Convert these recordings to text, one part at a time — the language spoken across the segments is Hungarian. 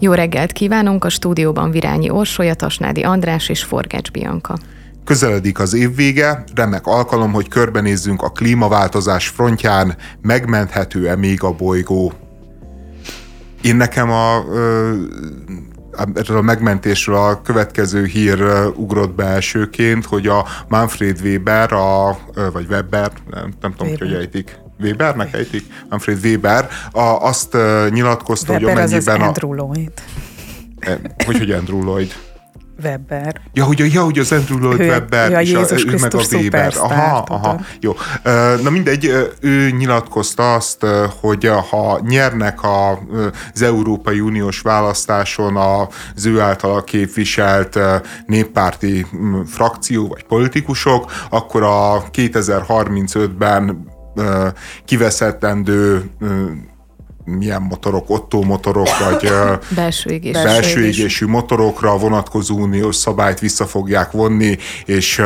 Jó reggelt kívánunk a stúdióban Virányi Orsolya, Tasnádi András és Forgács Bianka. Közeledik az év vége, remek alkalom, hogy körbenézzünk a klímaváltozás frontján, megmenthető-e még a bolygó. Én nekem a, erről a megmentésről a következő hír ugrott be elsőként, hogy a Manfred Weber, a, vagy Weber, nem, nem tudom, Weber. hogy ejtik, Webernek ejtik? Manfred Weber, a, azt nyilatkozta, Weber hogy amennyiben az az Andrew Lloyd. E, hogy, hogy Andrew Lloyd? Webber. Ja, hogy, ja, hogy az Andrew Lloyd ő, Webber, ja, és a, ő meg a Weber. Aha, aha, jó. Na mindegy, ő nyilatkozta azt, hogy ha nyernek az Európai Uniós választáson az ő által képviselt néppárti frakció vagy politikusok, akkor a 2035-ben kiveszettendő milyen motorok, Otto motorok, vagy belső, égés. belső égésű motorokra vonatkozó uniós szabályt vissza fogják vonni, és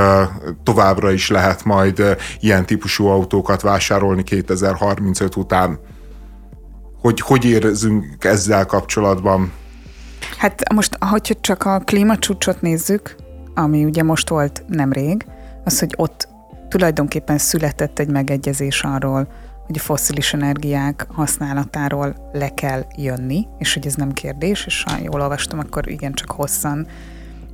továbbra is lehet majd ilyen típusú autókat vásárolni 2035 után. Hogy hogy érzünk ezzel kapcsolatban? Hát most, hogyha csak a klímacsúcsot nézzük, ami ugye most volt nemrég, az, hogy ott tulajdonképpen született egy megegyezés arról, hogy a fosszilis energiák használatáról le kell jönni, és hogy ez nem kérdés, és ha jól olvastam, akkor igen, csak hosszan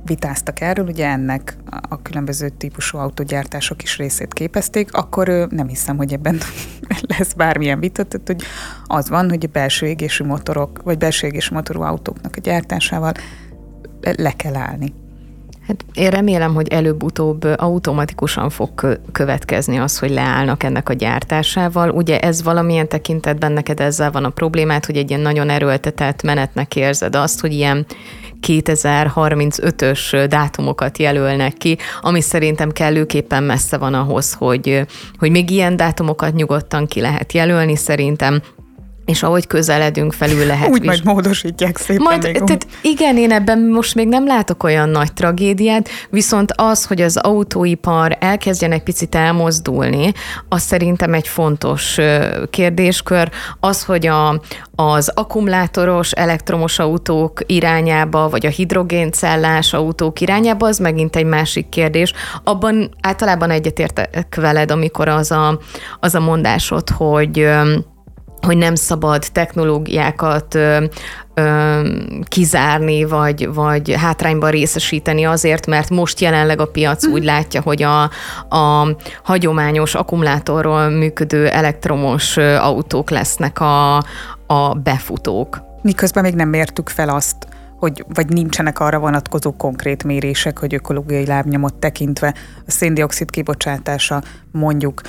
vitáztak erről, ugye ennek a különböző típusú autógyártások is részét képezték, akkor nem hiszem, hogy ebben lesz bármilyen vita, tehát hogy az van, hogy a belső égésű motorok, vagy belső égésű motorú autóknak a gyártásával le kell állni. Hát én remélem, hogy előbb-utóbb automatikusan fog következni az, hogy leállnak ennek a gyártásával. Ugye ez valamilyen tekintetben neked ezzel van a problémát, hogy egy ilyen nagyon erőltetett menetnek érzed azt, hogy ilyen 2035-ös dátumokat jelölnek ki, ami szerintem kellőképpen messze van ahhoz, hogy, hogy még ilyen dátumokat nyugodtan ki lehet jelölni. Szerintem és ahogy közeledünk felül lehet... Úgy majd módosítják szépen majd, még tehát igen, én ebben most még nem látok olyan nagy tragédiát, viszont az, hogy az autóipar elkezdjen egy picit elmozdulni, az szerintem egy fontos kérdéskör. Az, hogy a, az akkumulátoros elektromos autók irányába, vagy a hidrogéncellás autók irányába, az megint egy másik kérdés. Abban általában egyetértek veled, amikor az a, az a mondásod, hogy hogy nem szabad technológiákat ö, ö, kizárni, vagy, vagy hátrányban részesíteni azért, mert most jelenleg a piac úgy látja, hogy a, a hagyományos akkumulátorról működő elektromos autók lesznek a, a befutók. Miközben még nem mértük fel azt, hogy, vagy nincsenek arra vonatkozó konkrét mérések, hogy ökológiai lábnyomot tekintve a széndiokszid kibocsátása mondjuk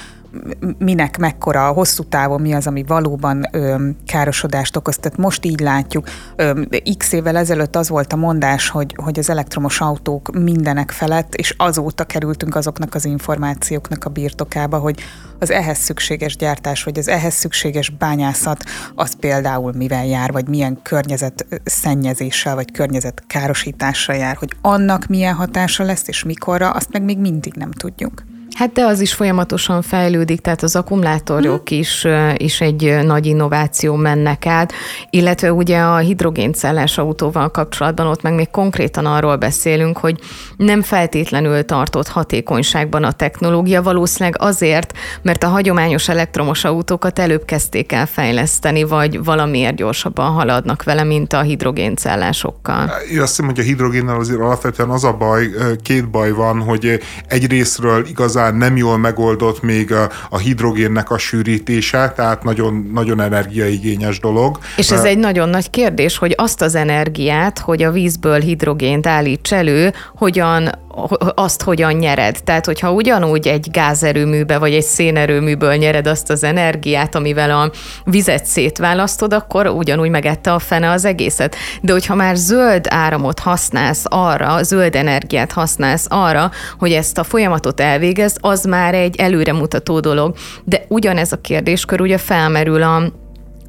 minek mekkora, a hosszú távon mi az, ami valóban ö, károsodást okoz. Tehát most így látjuk. Ö, X évvel ezelőtt az volt a mondás, hogy, hogy az elektromos autók mindenek felett, és azóta kerültünk azoknak az információknak a birtokába, hogy az ehhez szükséges gyártás, vagy az ehhez szükséges bányászat, az például mivel jár, vagy milyen környezet szennyezéssel, vagy környezet károsítással jár, hogy annak milyen hatása lesz, és mikorra, azt meg még mindig nem tudjuk. Hát de az is folyamatosan fejlődik, tehát az akkumulátorok hmm. is, is egy nagy innováció mennek át, illetve ugye a hidrogéncellás autóval kapcsolatban ott meg még konkrétan arról beszélünk, hogy nem feltétlenül tartott hatékonyságban a technológia, valószínűleg azért, mert a hagyományos elektromos autókat előbb kezdték el fejleszteni, vagy valamiért gyorsabban haladnak vele, mint a hidrogéncellásokkal. Én azt hiszem, hogy a hidrogénnel azért alapvetően az a baj, két baj van, hogy egyrésztről igazán talán nem jól megoldott még a, a hidrogénnek a sűrítése, tehát nagyon, nagyon energiaigényes dolog. És ez egy nagyon nagy kérdés, hogy azt az energiát, hogy a vízből hidrogént állíts elő, hogyan azt hogyan nyered. Tehát, hogyha ugyanúgy egy gázerőműbe vagy egy szénerőműből nyered azt az energiát, amivel a vizet szétválasztod, akkor ugyanúgy megette a fene az egészet. De hogyha már zöld áramot használsz arra, zöld energiát használsz arra, hogy ezt a folyamatot elvégezd, az már egy előremutató dolog. De ugyanez a kérdéskör ugye felmerül a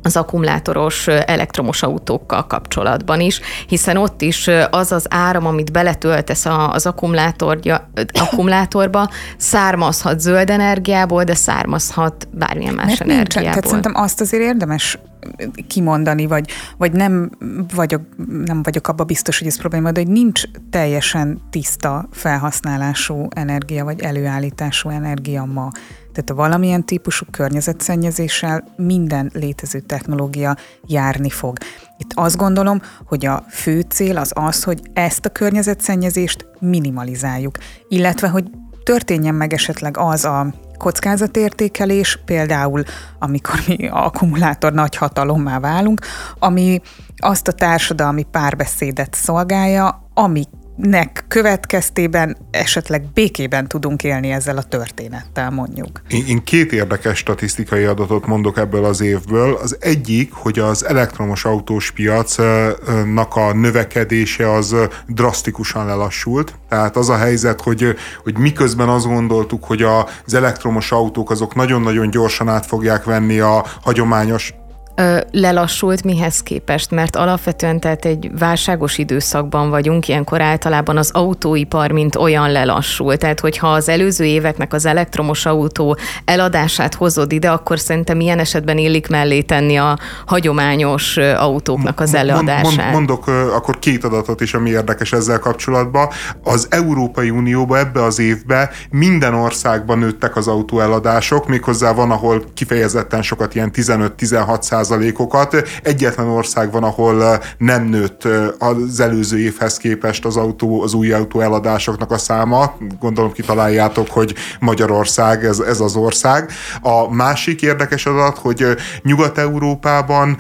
az akkumulátoros elektromos autókkal kapcsolatban is, hiszen ott is az az áram, amit beletöltesz az akkumulátorba, származhat zöld energiából, de származhat bármilyen más Mert energiából. Nincsen. Tehát szerintem azt azért érdemes kimondani, vagy, vagy nem, vagyok, nem vagyok abba biztos, hogy ez probléma, de hogy nincs teljesen tiszta felhasználású energia, vagy előállítású energia ma. Tehát a valamilyen típusú környezetszennyezéssel minden létező technológia járni fog. Itt azt gondolom, hogy a fő cél az az, hogy ezt a környezetszennyezést minimalizáljuk, illetve hogy történjen meg esetleg az a kockázatértékelés, például amikor mi akkumulátor nagy hatalommá válunk, ami azt a társadalmi párbeszédet szolgálja, ami nek következtében esetleg békében tudunk élni ezzel a történettel, mondjuk. Én, én két érdekes statisztikai adatot mondok ebből az évből. Az egyik, hogy az elektromos autós piacnak a növekedése az drasztikusan lelassult. Tehát az a helyzet, hogy, hogy miközben azt gondoltuk, hogy az elektromos autók azok nagyon-nagyon gyorsan át fogják venni a hagyományos lelassult mihez képest, mert alapvetően tehát egy válságos időszakban vagyunk, ilyenkor általában az autóipar mint olyan lelassul. Tehát, hogyha az előző éveknek az elektromos autó eladását hozod ide, akkor szerintem ilyen esetben illik mellé tenni a hagyományos autóknak az eladását. Mond, mondok akkor két adatot is, ami érdekes ezzel kapcsolatban. Az Európai Unióban ebbe az évbe minden országban nőttek az autóeladások, méghozzá van, ahol kifejezetten sokat, ilyen 15-16 százalékokat. Egyetlen ország van, ahol nem nőtt az előző évhez képest az, autó, az új autó eladásoknak a száma. Gondolom kitaláljátok, hogy Magyarország ez, ez az ország. A másik érdekes adat, hogy Nyugat-Európában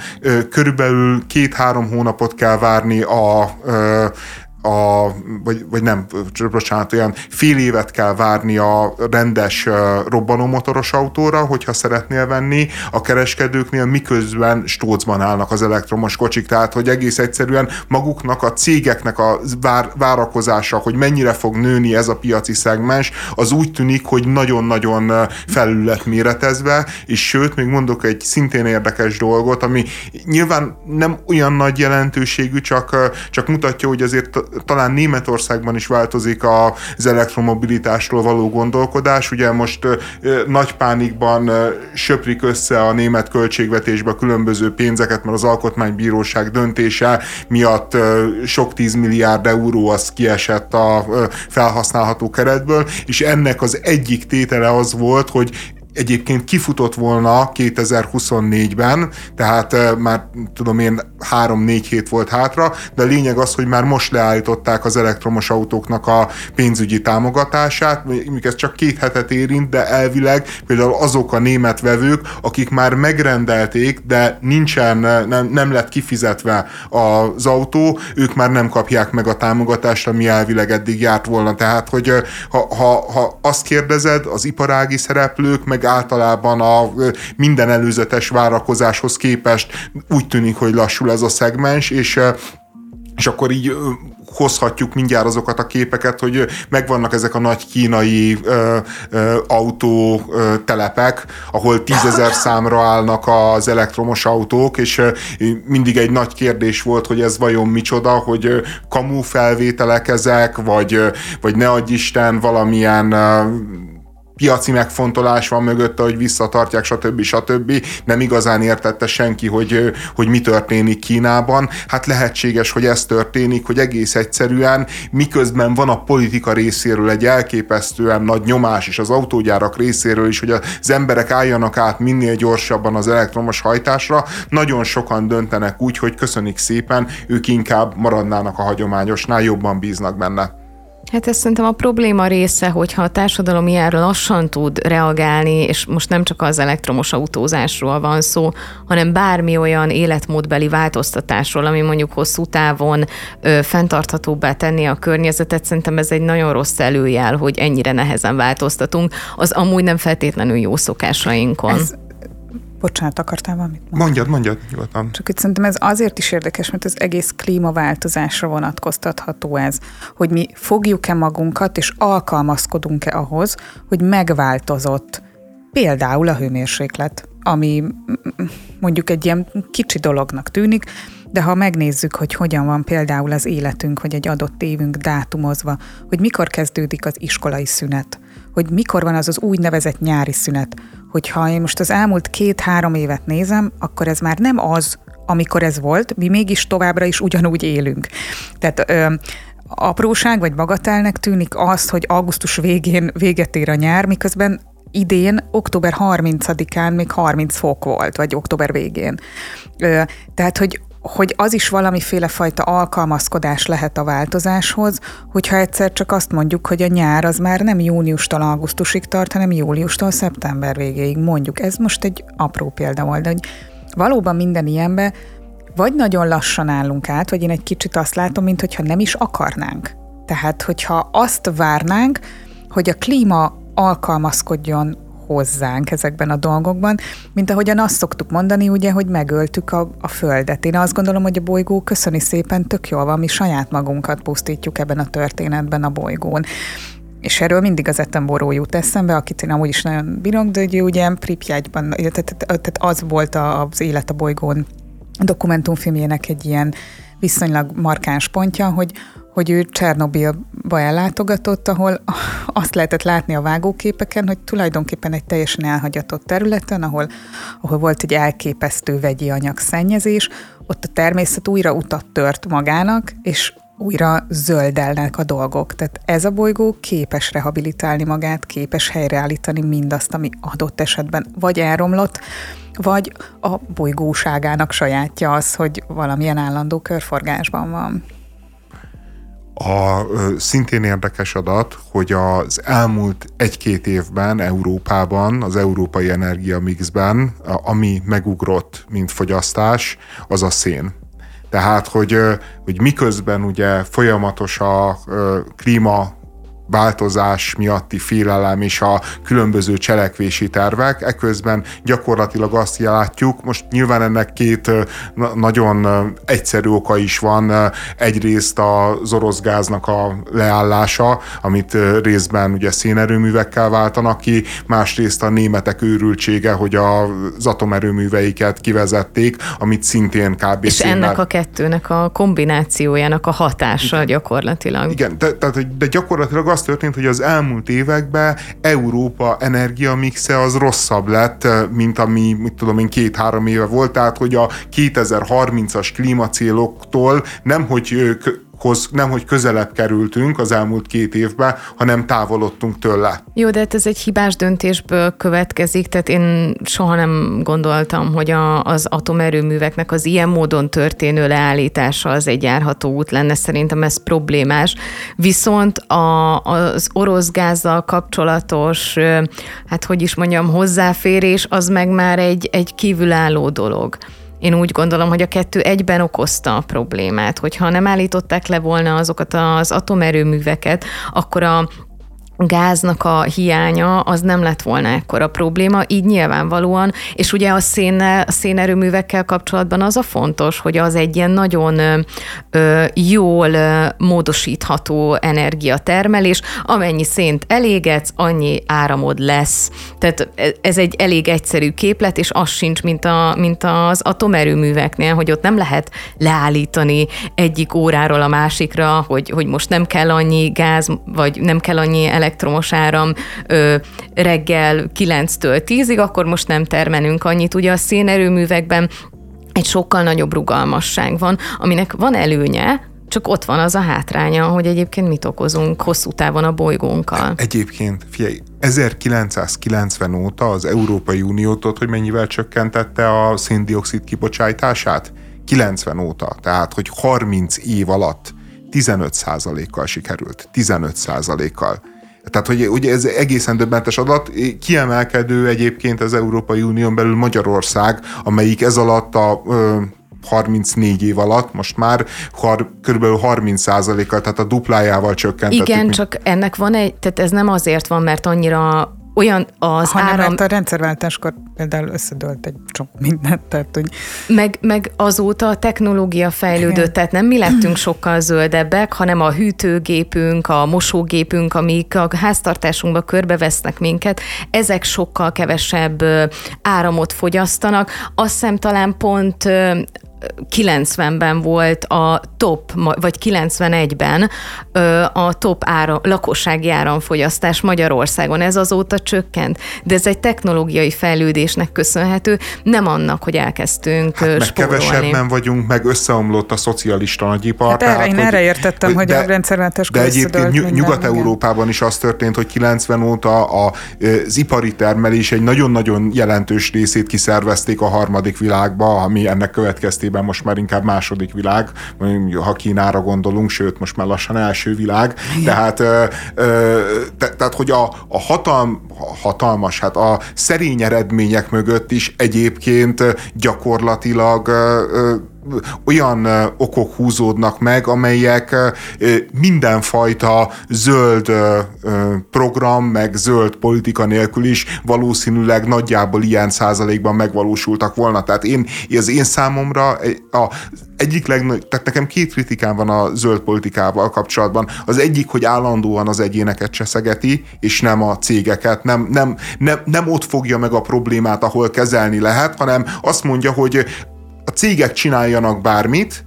körülbelül két-három hónapot kell várni a a, vagy, vagy nem, bocsánat, olyan fél évet kell várni a rendes robbanómotoros autóra, hogyha szeretnél venni. A kereskedőknél, miközben stócban állnak az elektromos kocsik, tehát hogy egész egyszerűen maguknak a cégeknek a vár, várakozása, hogy mennyire fog nőni ez a piaci szegmens, az úgy tűnik, hogy nagyon-nagyon felül lett méretezve, és sőt, még mondok egy szintén érdekes dolgot, ami nyilván nem olyan nagy jelentőségű, csak, csak mutatja, hogy azért talán Németországban is változik az elektromobilitásról való gondolkodás. Ugye most nagy pánikban söprik össze a német költségvetésbe különböző pénzeket, mert az alkotmánybíróság döntése miatt sok tíz milliárd euró az kiesett a felhasználható keretből, és ennek az egyik tétele az volt, hogy egyébként kifutott volna 2024-ben, tehát már tudom én 3-4 hét volt hátra, de a lényeg az, hogy már most leállították az elektromos autóknak a pénzügyi támogatását, mondjuk ez csak két hetet érint, de elvileg például azok a német vevők, akik már megrendelték, de nincsen, nem, nem lett kifizetve az autó, ők már nem kapják meg a támogatást, ami elvileg eddig járt volna. Tehát, hogy ha, ha, ha azt kérdezed, az iparági szereplők, meg általában a minden előzetes várakozáshoz képest úgy tűnik, hogy lassul ez a szegmens, és és akkor így hozhatjuk mindjárt azokat a képeket, hogy megvannak ezek a nagy kínai ö, ö, autó ö, telepek, ahol tízezer számra állnak az elektromos autók, és ö, mindig egy nagy kérdés volt, hogy ez vajon micsoda, hogy ö, kamu felvételek ezek, vagy, ö, vagy ne adj Isten valamilyen ö, piaci megfontolás van mögötte, hogy visszatartják, stb. stb. Nem igazán értette senki, hogy, hogy mi történik Kínában. Hát lehetséges, hogy ez történik, hogy egész egyszerűen miközben van a politika részéről egy elképesztően nagy nyomás, és az autógyárak részéről is, hogy az emberek álljanak át minél gyorsabban az elektromos hajtásra, nagyon sokan döntenek úgy, hogy köszönik szépen, ők inkább maradnának a hagyományosnál, jobban bíznak benne. Hát ez szerintem a probléma része, hogyha a társadalom ilyen lassan tud reagálni, és most nem csak az elektromos autózásról van szó, hanem bármi olyan életmódbeli változtatásról, ami mondjuk hosszú távon ö, fenntarthatóbbá tenni a környezetet, szerintem ez egy nagyon rossz előjel, hogy ennyire nehezen változtatunk az amúgy nem feltétlenül jó szokásainkon. Ez, Bocsánat, akartál valamit mondani? Mondjad, mondjad, nyugodtan. Csak itt szerintem ez azért is érdekes, mert az egész klímaváltozásra vonatkoztatható ez, hogy mi fogjuk-e magunkat, és alkalmazkodunk-e ahhoz, hogy megváltozott például a hőmérséklet ami mondjuk egy ilyen kicsi dolognak tűnik, de ha megnézzük, hogy hogyan van például az életünk, hogy egy adott évünk dátumozva, hogy mikor kezdődik az iskolai szünet, hogy mikor van az az úgynevezett nyári szünet, hogyha én most az elmúlt két-három évet nézem, akkor ez már nem az, amikor ez volt, mi mégis továbbra is ugyanúgy élünk. Tehát ö, apróság vagy bagatelnek tűnik az, hogy augusztus végén véget ér a nyár, miközben idén, október 30-án még 30 fok volt, vagy október végén. Ö, tehát, hogy hogy az is valamiféle fajta alkalmazkodás lehet a változáshoz, hogyha egyszer csak azt mondjuk, hogy a nyár az már nem júniustól augusztusig tart, hanem júliustól szeptember végéig mondjuk. Ez most egy apró példa volt, de hogy valóban minden ilyenbe vagy nagyon lassan állunk át, vagy én egy kicsit azt látom, mint hogyha nem is akarnánk. Tehát, hogyha azt várnánk, hogy a klíma alkalmazkodjon hozzánk ezekben a dolgokban, mint ahogyan azt szoktuk mondani, ugye, hogy megöltük a, a Földet. Én azt gondolom, hogy a bolygó köszöni szépen tök jól van, mi saját magunkat pusztítjuk ebben a történetben a bolygón. És erről mindig az Ettenboró jut eszembe, akit én amúgy is nagyon bírok, de ugye, ugye tehát, tehát az volt az élet a bolygón dokumentumfilmjének egy ilyen viszonylag markáns pontja, hogy, hogy ő Csernobilba ellátogatott, ahol azt lehetett látni a vágóképeken, hogy tulajdonképpen egy teljesen elhagyatott területen, ahol, ahol volt egy elképesztő vegyi anyagszennyezés, ott a természet újra utat tört magának, és újra zöldelnek a dolgok. Tehát ez a bolygó képes rehabilitálni magát, képes helyreállítani mindazt, ami adott esetben vagy elromlott, vagy a bolygóságának sajátja az, hogy valamilyen állandó körforgásban van. A szintén érdekes adat, hogy az elmúlt egy-két évben Európában, az európai energiamixben, ami megugrott, mint fogyasztás, az a szén. Tehát, hogy, hogy miközben ugye folyamatos a klíma változás miatti félelem és a különböző cselekvési tervek. Eközben gyakorlatilag azt látjuk, most nyilván ennek két nagyon egyszerű oka is van. Egyrészt az orosz gáznak a leállása, amit részben ugye szénerőművekkel váltanak ki, másrészt a németek őrültsége, hogy az atomerőműveiket kivezették, amit szintén kb. És szénnel... ennek a kettőnek a kombinációjának a hatása Igen. gyakorlatilag. Igen, de, de, de gyakorlatilag azt az történt, hogy az elmúlt években Európa energiamixe az rosszabb lett, mint ami, mit tudom én, két-három éve volt, tehát hogy a 2030-as klímacéloktól nem, hogy hoz nem, hogy közelebb kerültünk az elmúlt két évben, hanem távolodtunk tőle. Jó, de hát ez egy hibás döntésből következik, tehát én soha nem gondoltam, hogy a, az atomerőműveknek az ilyen módon történő leállítása az egy járható út lenne, szerintem ez problémás. Viszont a, az orosz gázzal kapcsolatos, hát hogy is mondjam, hozzáférés, az meg már egy, egy kívülálló dolog. Én úgy gondolom, hogy a kettő egyben okozta a problémát, hogyha nem állították le volna azokat az atomerőműveket, akkor a gáznak a hiánya az nem lett volna ekkora probléma, így nyilvánvalóan, és ugye a, szénnel, a szénerőművekkel kapcsolatban az a fontos, hogy az egy ilyen nagyon ö, jól ö, módosítható energiatermelés, amennyi szént elégetsz, annyi áramod lesz. Tehát ez egy elég egyszerű képlet, és az sincs, mint, a, mint az atomerőműveknél, hogy ott nem lehet leállítani egyik óráról a másikra, hogy, hogy most nem kell annyi gáz, vagy nem kell annyi elektromos elektromos áram ö, reggel 9-től 10-ig, akkor most nem termelünk annyit. Ugye a szénerőművekben egy sokkal nagyobb rugalmasság van, aminek van előnye, csak ott van az a hátránya, hogy egyébként mit okozunk hosszú távon a bolygónkkal. Egyébként, figyelj, 1990 óta az Európai Uniót hogy mennyivel csökkentette a széndiokszid kibocsátását? 90 óta, tehát hogy 30 év alatt 15%-kal sikerült. 15%-kal. Tehát, hogy ugye ez egészen döbbentes adat. Kiemelkedő egyébként az Európai Unión belül Magyarország, amelyik ez alatt a 34 év alatt, most már har, kb. 30% kal tehát a duplájával csökkentett. Igen, csak ennek van egy, tehát ez nem azért van, mert annyira olyan az Hanem áram... mert a rendszerváltáskor például összedőlt egy csomó mindent, tehát hogy... Meg, meg azóta a technológia fejlődött, Igen. tehát nem mi lettünk sokkal zöldebbek, hanem a hűtőgépünk, a mosógépünk, amik a háztartásunkba körbevesznek minket, ezek sokkal kevesebb áramot fogyasztanak. Azt hiszem talán pont 90-ben volt a top, vagy 91-ben ö, a top áram, lakossági áramfogyasztás Magyarországon. Ez azóta csökkent, de ez egy technológiai fejlődésnek köszönhető, nem annak, hogy elkezdtünk hát, Meg spórolni. kevesebben vagyunk, meg összeomlott a szocialista nagyipar. Hát erre, én erre értettem, hogy a rendszerváltáskor De egyébként Ny- minden, Nyugat-Európában is az történt, hogy 90 óta a, az ipari termelés egy nagyon-nagyon jelentős részét kiszervezték a harmadik világba, ami ennek következtében most már inkább második világ, ha Kínára gondolunk, sőt, most már lassan első világ. Tehát, ö, ö, te, tehát hogy a, a hatalm, hatalmas, hát a szerény eredmények mögött is egyébként gyakorlatilag ö, ö, olyan okok húzódnak meg, amelyek mindenfajta zöld program, meg zöld politika nélkül is valószínűleg nagyjából ilyen százalékban megvalósultak volna. Tehát én, az én számomra a egyik legnagy, tehát nekem két kritikám van a zöld politikával kapcsolatban. Az egyik, hogy állandóan az egyéneket cseszegeti, és nem a cégeket, nem, nem, nem, nem ott fogja meg a problémát, ahol kezelni lehet, hanem azt mondja, hogy a cégek csináljanak bármit,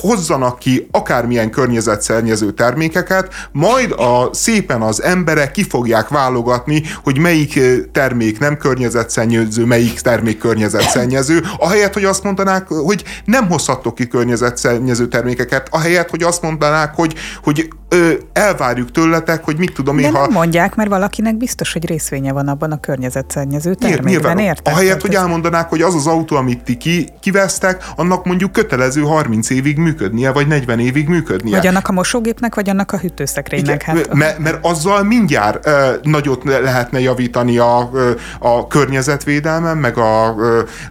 hozzanak ki akármilyen környezetszennyező termékeket, majd a szépen az emberek ki fogják válogatni, hogy melyik termék nem környezetszennyező, melyik termék környezetszennyező, ahelyett, hogy azt mondanák, hogy nem hozhattok ki környezetszennyező termékeket, ahelyett, hogy azt mondanák, hogy, hogy ö, elvárjuk tőletek, hogy mit tudom én, De ha... nem mondják, mert valakinek biztos, hogy részvénye van abban a környezetszennyező termékben, Nyilván, érted? Ahelyett, hogy elmondanák, hogy az az autó, amit ti ki, kivesztek, annak mondjuk kötelező 30 évig működnie, vagy 40 évig működnie. Vagy annak a mosógépnek, vagy annak a hűtőszekrénynek. Igen, Hát, mert, mert azzal mindjárt ö, nagyot lehetne javítani a, a környezetvédelmen, meg a,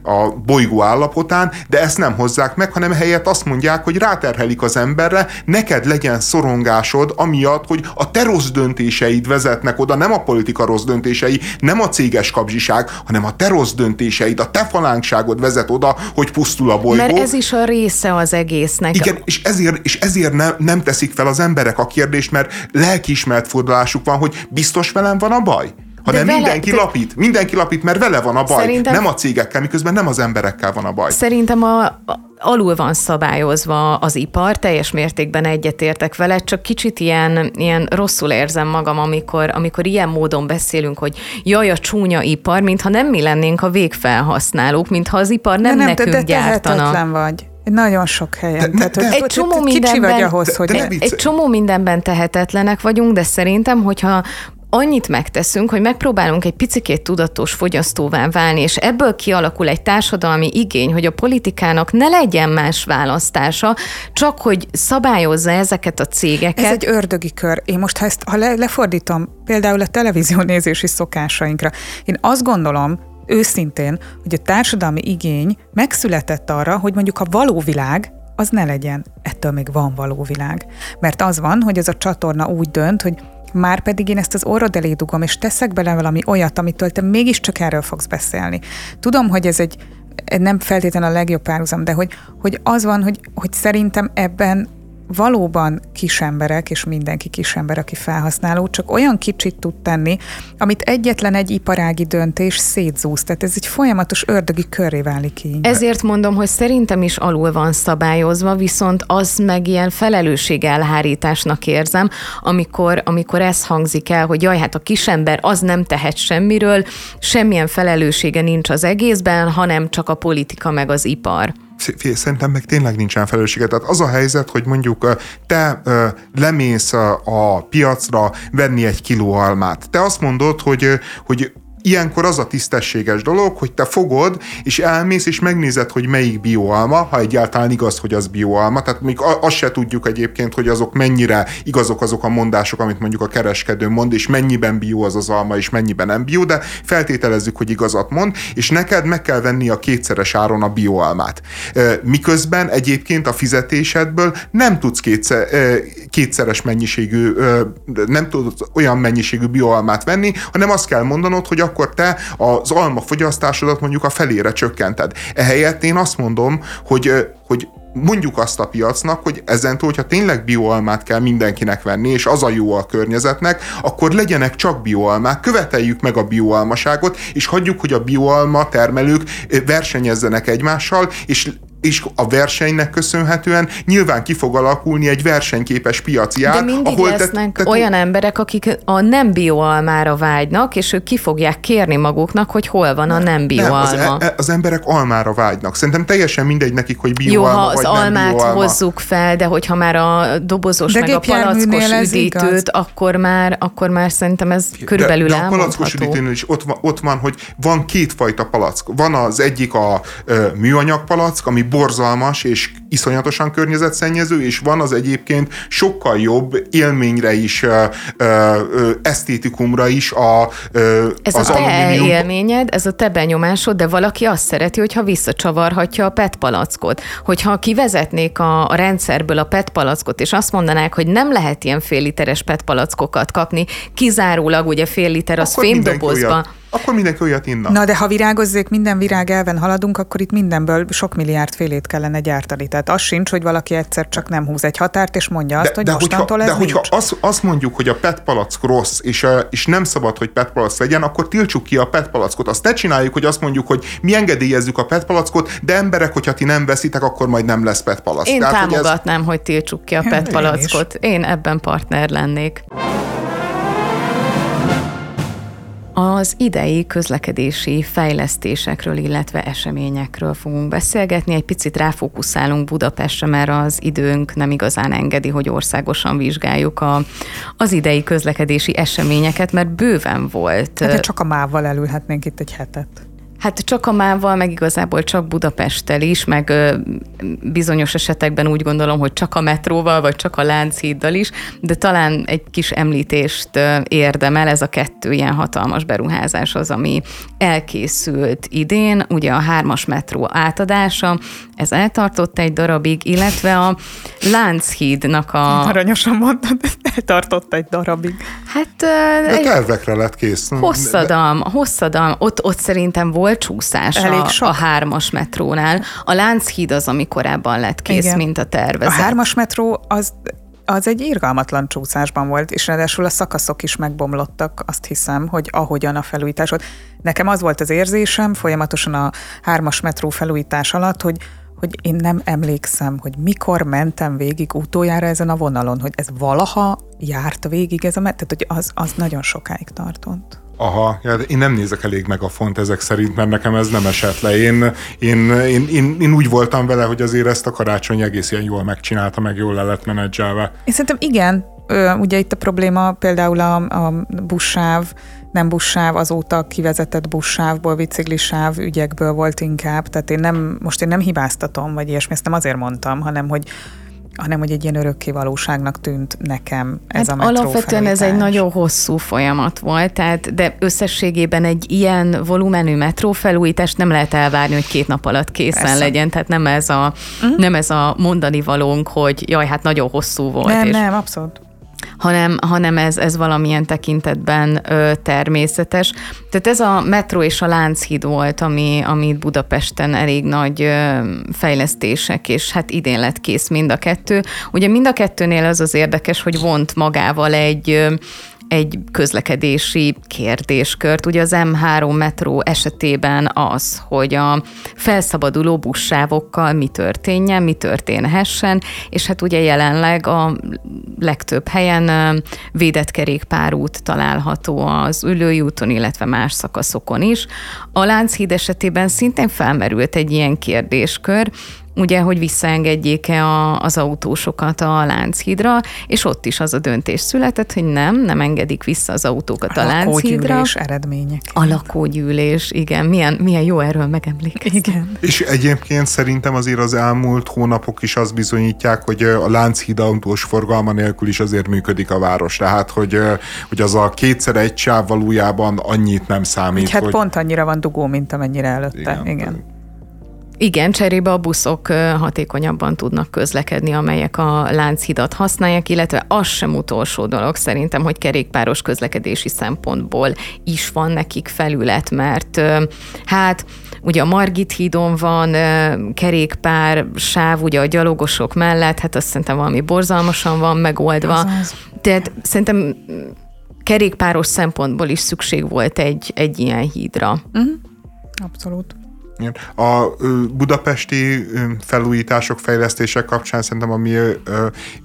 a bolygó állapotán, de ezt nem hozzák meg, hanem helyett azt mondják, hogy ráterhelik az emberre, neked legyen szorongásod, amiatt, hogy a te rossz döntéseid vezetnek oda, nem a politika rossz döntései, nem a céges kapzsiság, hanem a te rossz döntéseid, a te falánkságod vezet oda, hogy pusztul a bolygó. Mert ez is a része az egésznek. Igen, és ezért, és ezért nem, nem teszik fel az emberek a kérdést, mert lelkiismert fordulásuk van, hogy biztos velem van a baj? Hanem vele- mindenki de- lapít, mindenki lapít, mert vele van a baj, Szerintem- nem a cégekkel, miközben nem az emberekkel van a baj. Szerintem a, alul van szabályozva az ipar, teljes mértékben egyetértek vele, csak kicsit ilyen, ilyen rosszul érzem magam, amikor, amikor ilyen módon beszélünk, hogy jaj, a csúnya ipar, mintha nem mi lennénk a végfelhasználók, mintha az ipar nem, de nekünk de gyártana. tehetetlen vagy. Nagyon sok helyen. De- Tehát, de- hogy Egy te- csomó te Kicsi mindenben- vagy ahhoz, de- hogy... de viccelj. Egy csomó mindenben tehetetlenek vagyunk, de szerintem, hogyha annyit megteszünk, hogy megpróbálunk egy picikét tudatos fogyasztóvá válni, és ebből kialakul egy társadalmi igény, hogy a politikának ne legyen más választása, csak hogy szabályozza ezeket a cégeket. Ez egy ördögi kör. Én most, ha ezt ha le, lefordítom például a televízió nézési szokásainkra, én azt gondolom, őszintén, hogy a társadalmi igény megszületett arra, hogy mondjuk a való világ az ne legyen. Ettől még van való világ. Mert az van, hogy ez a csatorna úgy dönt, hogy már pedig én ezt az orrod elé dugom, és teszek bele valami olyat, amitől te mégiscsak erről fogsz beszélni. Tudom, hogy ez egy nem feltétlenül a legjobb párhuzam, de hogy, hogy az van, hogy, hogy szerintem ebben valóban kisemberek, és mindenki kisember, aki felhasználó, csak olyan kicsit tud tenni, amit egyetlen egy iparági döntés szétzúz. Tehát ez egy folyamatos ördögi köré válik így. Ezért mondom, hogy szerintem is alul van szabályozva, viszont az meg ilyen felelősségelhárításnak érzem, amikor, amikor ez hangzik el, hogy jaj, hát a kisember az nem tehet semmiről, semmilyen felelőssége nincs az egészben, hanem csak a politika meg az ipar. Szerintem meg tényleg nincsen felelőssége. Tehát az a helyzet, hogy mondjuk te lemész a piacra venni egy kiló almát. Te azt mondod, hogy, hogy ilyenkor az a tisztességes dolog, hogy te fogod, és elmész, és megnézed, hogy melyik bioalma, ha egyáltalán igaz, hogy az bioalma. Tehát még azt se tudjuk egyébként, hogy azok mennyire igazok azok a mondások, amit mondjuk a kereskedő mond, és mennyiben bio az az alma, és mennyiben nem bio, de feltételezzük, hogy igazat mond, és neked meg kell venni a kétszeres áron a bioalmát. Miközben egyébként a fizetésedből nem tudsz kétszer, kétszeres mennyiségű, nem tudsz olyan mennyiségű bioalmát venni, hanem azt kell mondanod, hogy akkor te az alma fogyasztásodat mondjuk a felére csökkented. Ehelyett én azt mondom, hogy, hogy mondjuk azt a piacnak, hogy ezentúl, hogyha tényleg bioalmát kell mindenkinek venni, és az a jó a környezetnek, akkor legyenek csak bioalmák, követeljük meg a bioalmaságot, és hagyjuk, hogy a bioalma termelők versenyezzenek egymással, és és a versenynek köszönhetően nyilván ki fog alakulni egy versenyképes piaci ár. De mindig ahol lesznek te, te, olyan emberek, akik a nem bioalmára vágynak, és ők ki fogják kérni maguknak, hogy hol van a nem bioalma. Nem, az, e- az emberek almára vágynak. Szerintem teljesen mindegy nekik, hogy bioalma Jó, ha az vagy almát nem hozzuk fel, de hogyha már a dobozos de meg a palackos üdítőt, akkor már, akkor már szerintem ez körülbelül de, de a palackos üdítőnél is ott van, ott van, hogy van kétfajta palack. Van az egyik a ö, műanyag palack, ami borzalmas és iszonyatosan környezetszennyező, és van az egyébként sokkal jobb élményre is, ö, ö, esztétikumra is a, ö, ez az a te alumínium... élményed, ez a te benyomásod, de valaki azt szereti, hogyha visszacsavarhatja a PET palackot. Hogyha kivezetnék a, a rendszerből a PET palackot, és azt mondanák, hogy nem lehet ilyen fél literes PET palackokat kapni, kizárólag ugye fél liter az fémdobozba akkor mindenki olyat inna. Na de ha virágozzék, minden virág elven haladunk, akkor itt mindenből sok milliárd félét kellene gyártani. Tehát az sincs, hogy valaki egyszer csak nem húz egy határt, és mondja azt, de, hogy de mostantól hogyha, ez De hogyha azt, azt mondjuk, hogy a PET palack rossz, és, és nem szabad, hogy PET palack legyen, akkor tiltsuk ki a PET palackot. Azt ne csináljuk, hogy azt mondjuk, hogy mi engedélyezzük a PET palackot, de emberek, hogyha ti nem veszitek, akkor majd nem lesz PET palack. Én Tehát, támogatnám, hogy, ez... hogy tiltsuk ki a PET palackot. Én, Én ebben partner lennék. Az idei közlekedési fejlesztésekről, illetve eseményekről fogunk beszélgetni. Egy picit ráfókuszálunk Budapestre, mert az időnk nem igazán engedi, hogy országosan vizsgáljuk a, az idei közlekedési eseményeket, mert bőven volt. Hát csak a mával elülhetnénk itt egy hetet. Hát csak a mával, meg igazából csak Budapesttel is, meg ö, bizonyos esetekben úgy gondolom, hogy csak a metróval, vagy csak a Lánchíddal is, de talán egy kis említést ö, érdemel ez a kettő ilyen hatalmas beruházás az, ami elkészült idén, ugye a hármas metró átadása, ez eltartott egy darabig, illetve a Lánchídnak a... Aranyosan mondtad, eltartott egy darabig. Hát... De tervekre lett kész. Hosszadalm, hosszadalm. Ott, ott szerintem volt csúszás Elég a, sok. a hármas metrónál. A Lánchíd az, ami korábban lett kész, Igen. mint a tervezet. A hármas metró az az egy irgalmatlan csúszásban volt, és ráadásul a szakaszok is megbomlottak, azt hiszem, hogy ahogyan a felújítás volt. Nekem az volt az érzésem folyamatosan a hármas metró felújítás alatt, hogy hogy én nem emlékszem, hogy mikor mentem végig utoljára ezen a vonalon, hogy ez valaha járt végig ez a tehát hogy az, az nagyon sokáig tartott. Aha, én nem nézek elég meg a font ezek szerint, mert nekem ez nem esett le. Én, én, én, én, én úgy voltam vele, hogy azért ezt a karácsony egész ilyen jól megcsinálta, meg jól le lett menedzselve. Én szerintem igen, ugye itt a probléma például a, a buszsáv, nem buszsáv, azóta kivezetett buszsávból, biciklisáv ügyekből volt inkább, tehát én nem, most én nem hibáztatom, vagy ilyesmi, ezt nem azért mondtam, hanem hogy hanem hogy egy ilyen örökké valóságnak tűnt nekem ez hát a metró Alapvetően felújítás. ez egy nagyon hosszú folyamat volt, tehát, de összességében egy ilyen volumenű metrófelújítást nem lehet elvárni, hogy két nap alatt készen Persze. legyen, tehát nem ez a, uh-huh. nem ez a mondani valónk, hogy jaj, hát nagyon hosszú volt. Nem, és nem, abszolút hanem, hanem ez, ez valamilyen tekintetben ö, természetes. Tehát ez a metró és a Lánchíd volt, ami, amit Budapesten elég nagy ö, fejlesztések, és hát idén lett kész mind a kettő. Ugye mind a kettőnél az az érdekes, hogy vont magával egy ö, egy közlekedési kérdéskört. Ugye az M3 metró esetében az, hogy a felszabaduló buszsávokkal mi történjen, mi történhessen, és hát ugye jelenleg a legtöbb helyen védett kerékpárút található az Ülői úton, illetve más szakaszokon is. A Lánchíd esetében szintén felmerült egy ilyen kérdéskör, ugye, hogy visszaengedjék-e a, az autósokat a Lánchídra, és ott is az a döntés született, hogy nem, nem engedik vissza az autókat a, a Lánchídra. eredmények. A lakógyűlés, igen. Milyen, milyen jó erről megemlékezni. Igen. És egyébként szerintem azért az elmúlt hónapok is azt bizonyítják, hogy a Lánchíd autós forgalma nélkül is azért működik a város. Tehát, hogy, hogy az a kétszer egy sáv valójában annyit nem számít. Hát hogy... pont annyira van dugó, mint amennyire előtte. Igen. igen. Igen, cserébe a buszok hatékonyabban tudnak közlekedni, amelyek a Lánchidat használják, illetve az sem utolsó dolog szerintem, hogy kerékpáros közlekedési szempontból is van nekik felület, mert hát ugye a Margit hídon van kerékpár sáv, ugye a gyalogosok mellett, hát azt szerintem valami borzalmasan van megoldva. Azaz. Tehát szerintem kerékpáros szempontból is szükség volt egy, egy ilyen hídra. Uh-huh. Abszolút. A budapesti felújítások, fejlesztések kapcsán szerintem, ami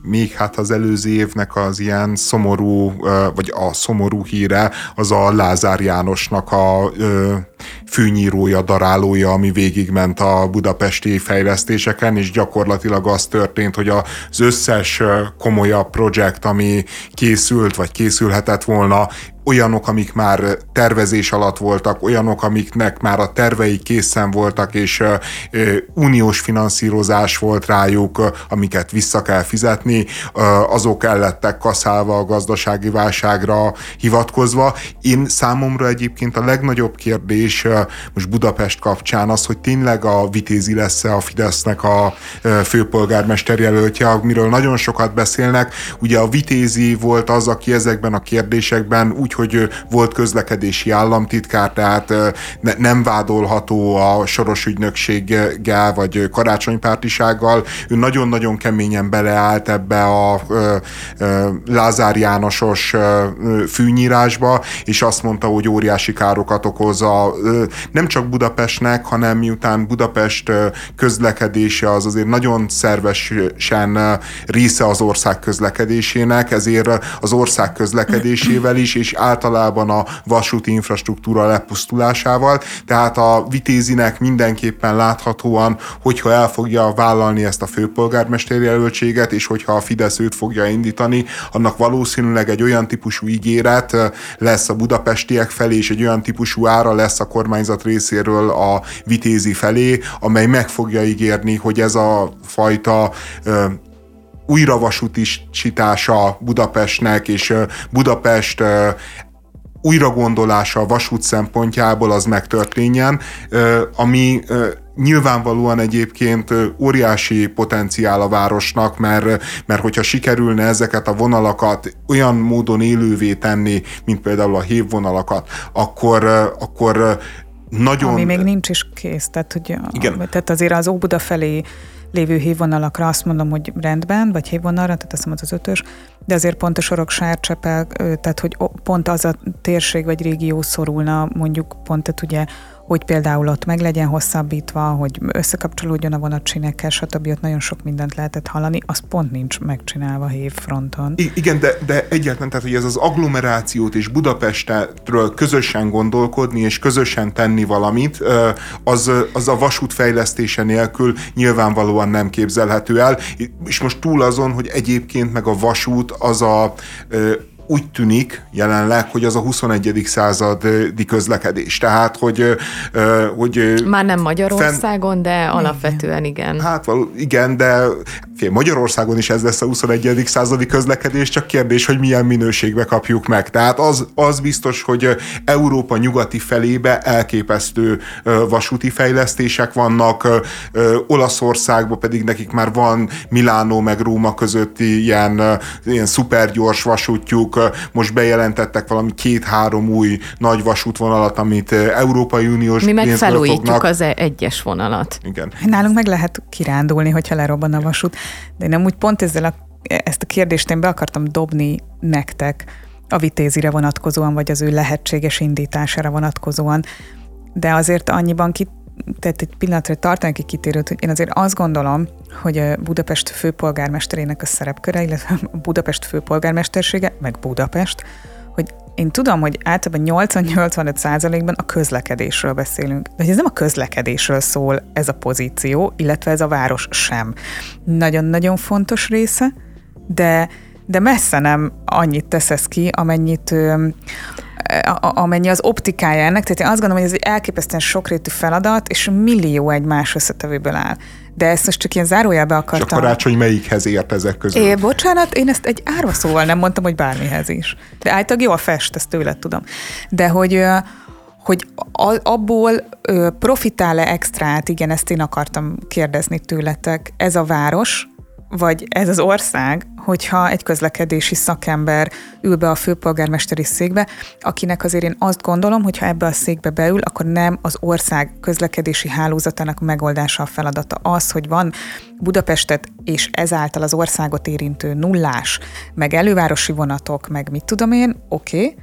még hát az előző évnek az ilyen szomorú, vagy a szomorú híre, az a Lázár Jánosnak a fűnyírója, darálója, ami végigment a budapesti fejlesztéseken, és gyakorlatilag az történt, hogy az összes komolyabb projekt, ami készült, vagy készülhetett volna, olyanok, amik már tervezés alatt voltak, olyanok, amiknek már a tervei készen voltak, és uniós finanszírozás volt rájuk, amiket vissza kell fizetni, azok el lettek kaszálva a gazdasági válságra hivatkozva. Én számomra egyébként a legnagyobb kérdés most Budapest kapcsán az, hogy tényleg a Vitézi lesz-e a Fidesznek a főpolgármester jelöltje, amiről nagyon sokat beszélnek. Ugye a Vitézi volt az, aki ezekben a kérdésekben úgy, hogy volt közlekedési államtitkár, tehát ne, nem vádolható a soros ügynökséggel, vagy karácsonypártisággal. Ő nagyon-nagyon keményen beleállt ebbe a Lázár Jánosos fűnyírásba, és azt mondta, hogy óriási károkat okoz a, nem csak Budapestnek, hanem miután Budapest közlekedése az azért nagyon szervesen része az ország közlekedésének, ezért az ország közlekedésével is, és általában a vasúti infrastruktúra lepusztulásával, tehát a Vitézinek mindenképpen láthatóan, hogyha el fogja vállalni ezt a főpolgármester jelöltséget, és hogyha a Fidesz őt fogja indítani, annak valószínűleg egy olyan típusú ígéret lesz a budapestiek felé, és egy olyan típusú ára lesz a kormányzat részéről a Vitézi felé, amely meg fogja ígérni, hogy ez a fajta újravasútisítása Budapestnek, és Budapest újragondolása a vasút szempontjából az megtörténjen, ami nyilvánvalóan egyébként óriási potenciál a városnak, mert, mert hogyha sikerülne ezeket a vonalakat olyan módon élővé tenni, mint például a hévvonalakat, akkor, akkor nagyon... Ami még nincs is kész, tehát, hogy Igen. tehát azért az Óbuda felé lévő hívvonalakra azt mondom, hogy rendben, vagy hívvonalra, tehát azt mondom, az ötös, de azért pont a sorok sárcsepel, tehát hogy pont az a térség vagy régió szorulna mondjuk pont, tehát ugye hogy például ott meg legyen hosszabbítva, hogy összekapcsolódjon a vonatsinekkel, stb. Ott nagyon sok mindent lehetett hallani, az pont nincs megcsinálva hévfronton. I- igen, de, de egyáltalán, tehát hogy ez az agglomerációt és Budapestről közösen gondolkodni és közösen tenni valamit, az, az a vasút fejlesztése nélkül nyilvánvalóan nem képzelhető el, és most túl azon, hogy egyébként meg a vasút az a úgy tűnik jelenleg, hogy az a 21. századi közlekedés. Tehát, hogy... hogy Már nem Magyarországon, fenn... de alapvetően igen. Hát igen, de Magyarországon is ez lesz a 21. századi közlekedés, csak kérdés, hogy milyen minőségbe kapjuk meg. Tehát az, az biztos, hogy Európa nyugati felébe elképesztő vasúti fejlesztések vannak, Olaszországban pedig nekik már van Milánó meg Róma közötti ilyen, ilyen szupergyors vasútjuk, most bejelentettek valami két-három új nagy vasútvonalat, amit Európai Uniós Mi meg felújítjuk fognak. az e- egyes vonalat. Igen. Nálunk meg lehet kirándulni, hogyha lerobban a vasút. De én úgy pont ezzel a, ezt a kérdést én be akartam dobni nektek a vitézire vonatkozóan, vagy az ő lehetséges indítására vonatkozóan, de azért annyiban ki, tehát egy pillanatra tartani egy kitérőt, hogy én azért azt gondolom, hogy a Budapest főpolgármesterének a szerepköre, illetve a Budapest főpolgármestersége, meg Budapest, hogy én tudom, hogy általában 80-85 százalékban a közlekedésről beszélünk. De ez nem a közlekedésről szól ez a pozíció, illetve ez a város sem. Nagyon-nagyon fontos része, de, de messze nem annyit tesz ki, amennyit amennyi az optikája ennek, tehát én azt gondolom, hogy ez egy elképesztően sokrétű feladat, és millió egy más összetevőből áll. De ezt most csak ilyen zárójelbe akartam. És a karácsony melyikhez ért ezek közül? É, bocsánat, én ezt egy árva szóval nem mondtam, hogy bármihez is. De általában jó a fest, ezt tőled tudom. De hogy hogy abból profitál-e extrát, igen, ezt én akartam kérdezni tőletek, ez a város, vagy ez az ország, hogyha egy közlekedési szakember ül be a főpolgármesteri székbe, akinek azért én azt gondolom, hogy ha ebbe a székbe beül, akkor nem az ország közlekedési hálózatának megoldása a feladata. Az, hogy van Budapestet és ezáltal az országot érintő nullás, meg elővárosi vonatok, meg mit tudom én, oké, okay,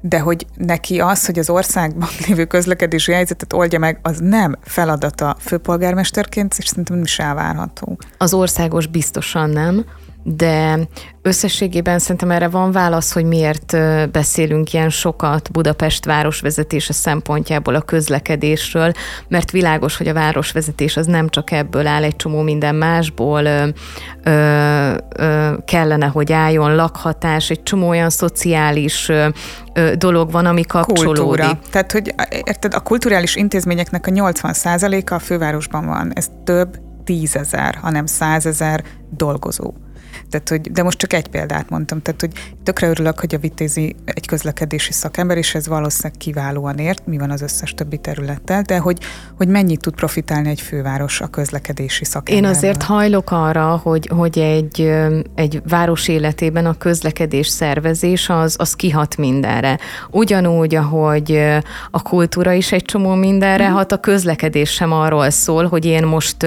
de hogy neki az, hogy az országban lévő közlekedési helyzetet oldja meg, az nem feladata főpolgármesterként, és szerintem nem is elvárható. Az országos biztosan nem, de összességében szerintem erre van válasz, hogy miért beszélünk ilyen sokat Budapest városvezetése szempontjából a közlekedésről, mert világos, hogy a városvezetés az nem csak ebből áll, egy csomó minden másból ö, ö, ö, kellene, hogy álljon, lakhatás, egy csomó olyan szociális ö, ö, dolog van, ami kapcsolódik. Kultúra. Tehát, hogy érted, a kulturális intézményeknek a 80%-a a fővárosban van. Ez több tízezer, hanem százezer dolgozó. Tehát, hogy, de most csak egy példát mondtam, tehát hogy tökre örülök, hogy a Vitézi egy közlekedési szakember, és ez valószínűleg kiválóan ért, mi van az összes többi területtel, de hogy, hogy mennyit tud profitálni egy főváros a közlekedési szakember. Én azért hajlok arra, hogy, hogy egy, egy város életében a közlekedés szervezés az, az kihat mindenre. Ugyanúgy, ahogy a kultúra is egy csomó mindenre, mm. hat a közlekedés sem arról szól, hogy én most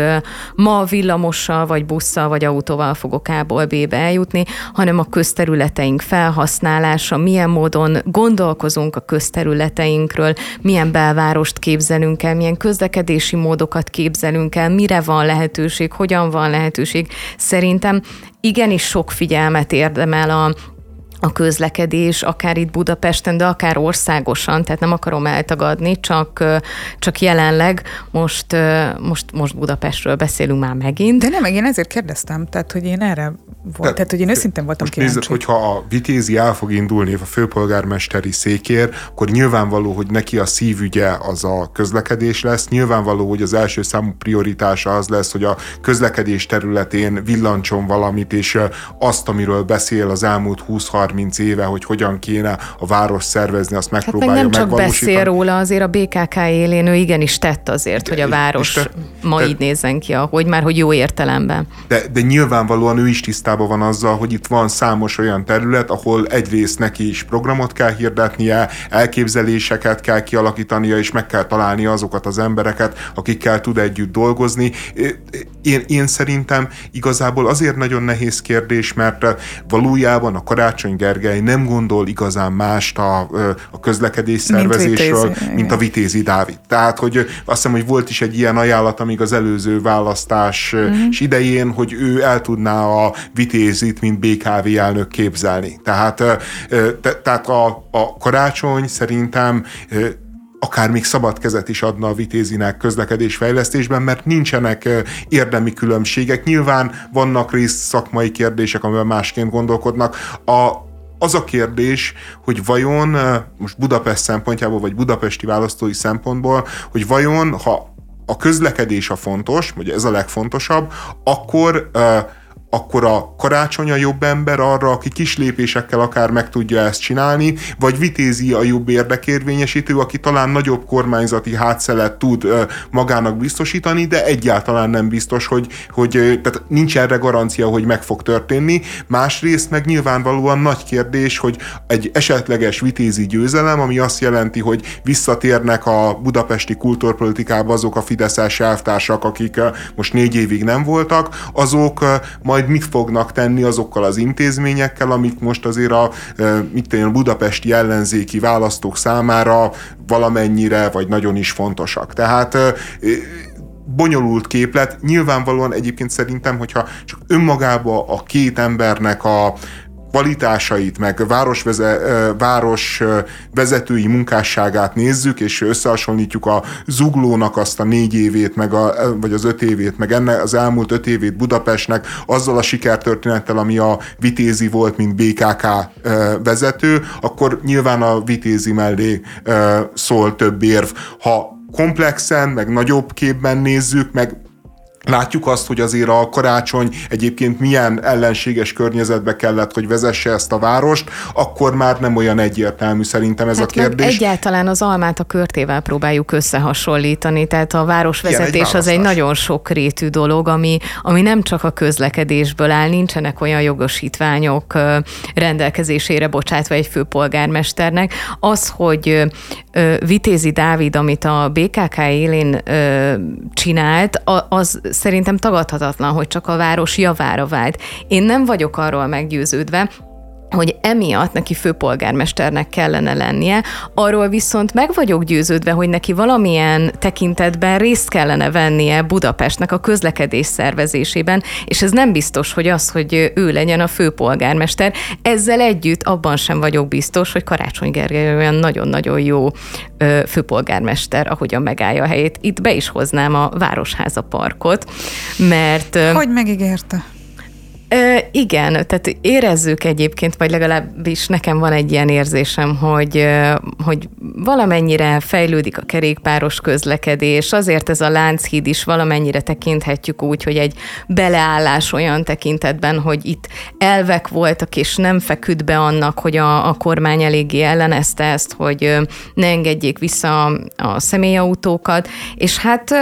ma villamossal, vagy busszal, vagy autóval fogok A-ból B-be eljutni, hanem a közterületeink felhasználása, milyen módon gondolkozunk a közterületeinkről, milyen belvárost képzelünk el, milyen közlekedési módokat képzelünk el, mire van lehetőség, hogyan van lehetőség. Szerintem igenis sok figyelmet érdemel a, a közlekedés, akár itt Budapesten, de akár országosan, tehát nem akarom eltagadni, csak, csak jelenleg most, most, most Budapestről beszélünk már megint. De nem, én ezért kérdeztem, tehát hogy én erre volt, tehát hogy én őszintén voltam most kíváncsi. Nézd, hogyha a Vitézi el fog indulni a főpolgármesteri székér, akkor nyilvánvaló, hogy neki a szívügye az a közlekedés lesz, nyilvánvaló, hogy az első számú prioritása az lesz, hogy a közlekedés területén villancson valamit, és azt, amiről beszél az elmúlt 20-30 30 éve, hogy hogyan kéne a város szervezni, azt megpróbálja hát meg nem csak beszél róla, azért a BKK élén ő igenis tett azért, hogy a város te, ma te, így nézzen ki, ahogy már, hogy jó értelemben. De, de nyilvánvalóan ő is tisztában van azzal, hogy itt van számos olyan terület, ahol egyrészt neki is programot kell hirdetnie, elképzeléseket kell kialakítania, és meg kell találni azokat az embereket, akikkel tud együtt dolgozni. Én, én szerintem igazából azért nagyon nehéz kérdés, mert valójában a karácsony Gergely nem gondol igazán mást a, a közlekedés szervezésről, mint, vitézi, mint a Vitézi Dávid. Tehát, hogy azt hiszem, hogy volt is egy ilyen ajánlat, amíg az előző választás uh-huh. idején, hogy ő el tudná a Vitézit, mint BKV elnök képzelni. Tehát, te, tehát a, a karácsony szerintem akár még szabad kezet is adna a vitézinek közlekedésfejlesztésben, mert nincsenek érdemi különbségek. Nyilván vannak rész szakmai kérdések, amivel másként gondolkodnak. A, az a kérdés, hogy vajon most Budapest szempontjából, vagy budapesti választói szempontból, hogy vajon, ha a közlekedés a fontos, vagy ez a legfontosabb, akkor uh, akkor a karácsony a jobb ember arra, aki kis lépésekkel akár meg tudja ezt csinálni, vagy vitézi a jobb érdekérvényesítő, aki talán nagyobb kormányzati hátszelet tud magának biztosítani, de egyáltalán nem biztos, hogy, hogy tehát nincs erre garancia, hogy meg fog történni. Másrészt meg nyilvánvalóan nagy kérdés, hogy egy esetleges vitézi győzelem, ami azt jelenti, hogy visszatérnek a budapesti kultúrpolitikába azok a fideszes elvtársak, akik most négy évig nem voltak, azok majd majd mit fognak tenni azokkal az intézményekkel, amik most azért a, mit a budapesti ellenzéki választók számára valamennyire, vagy nagyon is fontosak. Tehát bonyolult képlet. Nyilvánvalóan egyébként szerintem, hogyha csak önmagába a két embernek a kvalitásait, meg városveze, város vezetői munkásságát nézzük, és összehasonlítjuk a zuglónak azt a négy évét, meg a, vagy az öt évét, meg ennek az elmúlt öt évét Budapestnek azzal a sikertörténettel, ami a Vitézi volt, mint BKK vezető, akkor nyilván a Vitézi mellé szól több érv. Ha komplexen, meg nagyobb képben nézzük, meg Látjuk azt, hogy azért a karácsony egyébként milyen ellenséges környezetbe kellett, hogy vezesse ezt a várost, akkor már nem olyan egyértelmű szerintem ez hát a kérdés. Egyáltalán az almát a körtével próbáljuk összehasonlítani, tehát a városvezetés Igen, egy az egy nagyon sokrétű dolog, ami, ami nem csak a közlekedésből áll, nincsenek olyan jogosítványok rendelkezésére bocsátva egy főpolgármesternek. Az, hogy Vitézi Dávid, amit a BKK élén csinált, az szerintem tagadhatatlan, hogy csak a város javára vált. Én nem vagyok arról meggyőződve, hogy emiatt neki főpolgármesternek kellene lennie, arról viszont meg vagyok győződve, hogy neki valamilyen tekintetben részt kellene vennie Budapestnek a közlekedés szervezésében, és ez nem biztos, hogy az, hogy ő legyen a főpolgármester. Ezzel együtt abban sem vagyok biztos, hogy Karácsony Gergely olyan nagyon-nagyon jó főpolgármester, ahogyan megállja a helyét. Itt be is hoznám a Városháza parkot, mert... Hogy megígérte? Igen, tehát érezzük egyébként, vagy legalábbis nekem van egy ilyen érzésem, hogy, hogy valamennyire fejlődik a kerékpáros közlekedés, azért ez a Lánchíd is valamennyire tekinthetjük úgy, hogy egy beleállás olyan tekintetben, hogy itt elvek voltak, és nem feküdt be annak, hogy a, a kormány eléggé ellenezte ezt, hogy ne engedjék vissza a személyautókat, és hát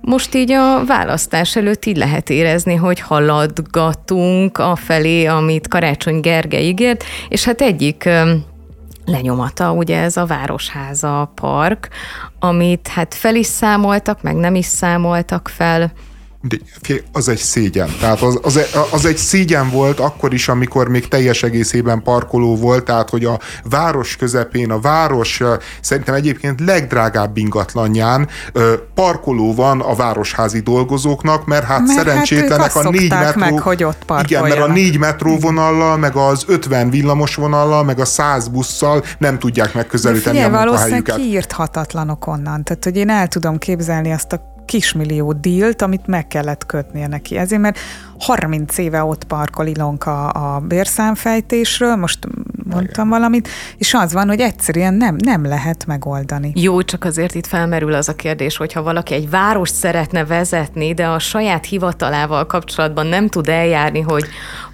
most így a választás előtt így lehet érezni, hogy haladgatunk a felé, amit Karácsony Gergely ígért, és hát egyik lenyomata, ugye ez a Városháza park, amit hát fel is számoltak, meg nem is számoltak fel, az egy szégyen. Tehát az, az, az egy szégyen volt akkor is, amikor még teljes egészében parkoló volt, tehát hogy a város közepén, a város szerintem egyébként legdrágább ingatlanján parkoló van a városházi dolgozóknak, mert hát mert szerencsétlenek hát a négy metró... Meg, hogy ott igen, mert a négy metróvonallal, meg az 50 villamosvonallal, meg a 100 busszal nem tudják megközelíteni Figyelj, a munkahelyüket. kiírthatatlanok onnan. Tehát, hogy én el tudom képzelni azt a kismillió dílt, amit meg kellett kötnie neki. Ezért, mert 30 éve ott parkol Ilonka a bérszámfejtésről, most mondtam Igen. valamit, és az van, hogy egyszerűen nem, nem lehet megoldani. Jó, csak azért itt felmerül az a kérdés, hogyha valaki egy város szeretne vezetni, de a saját hivatalával kapcsolatban nem tud eljárni, hogy,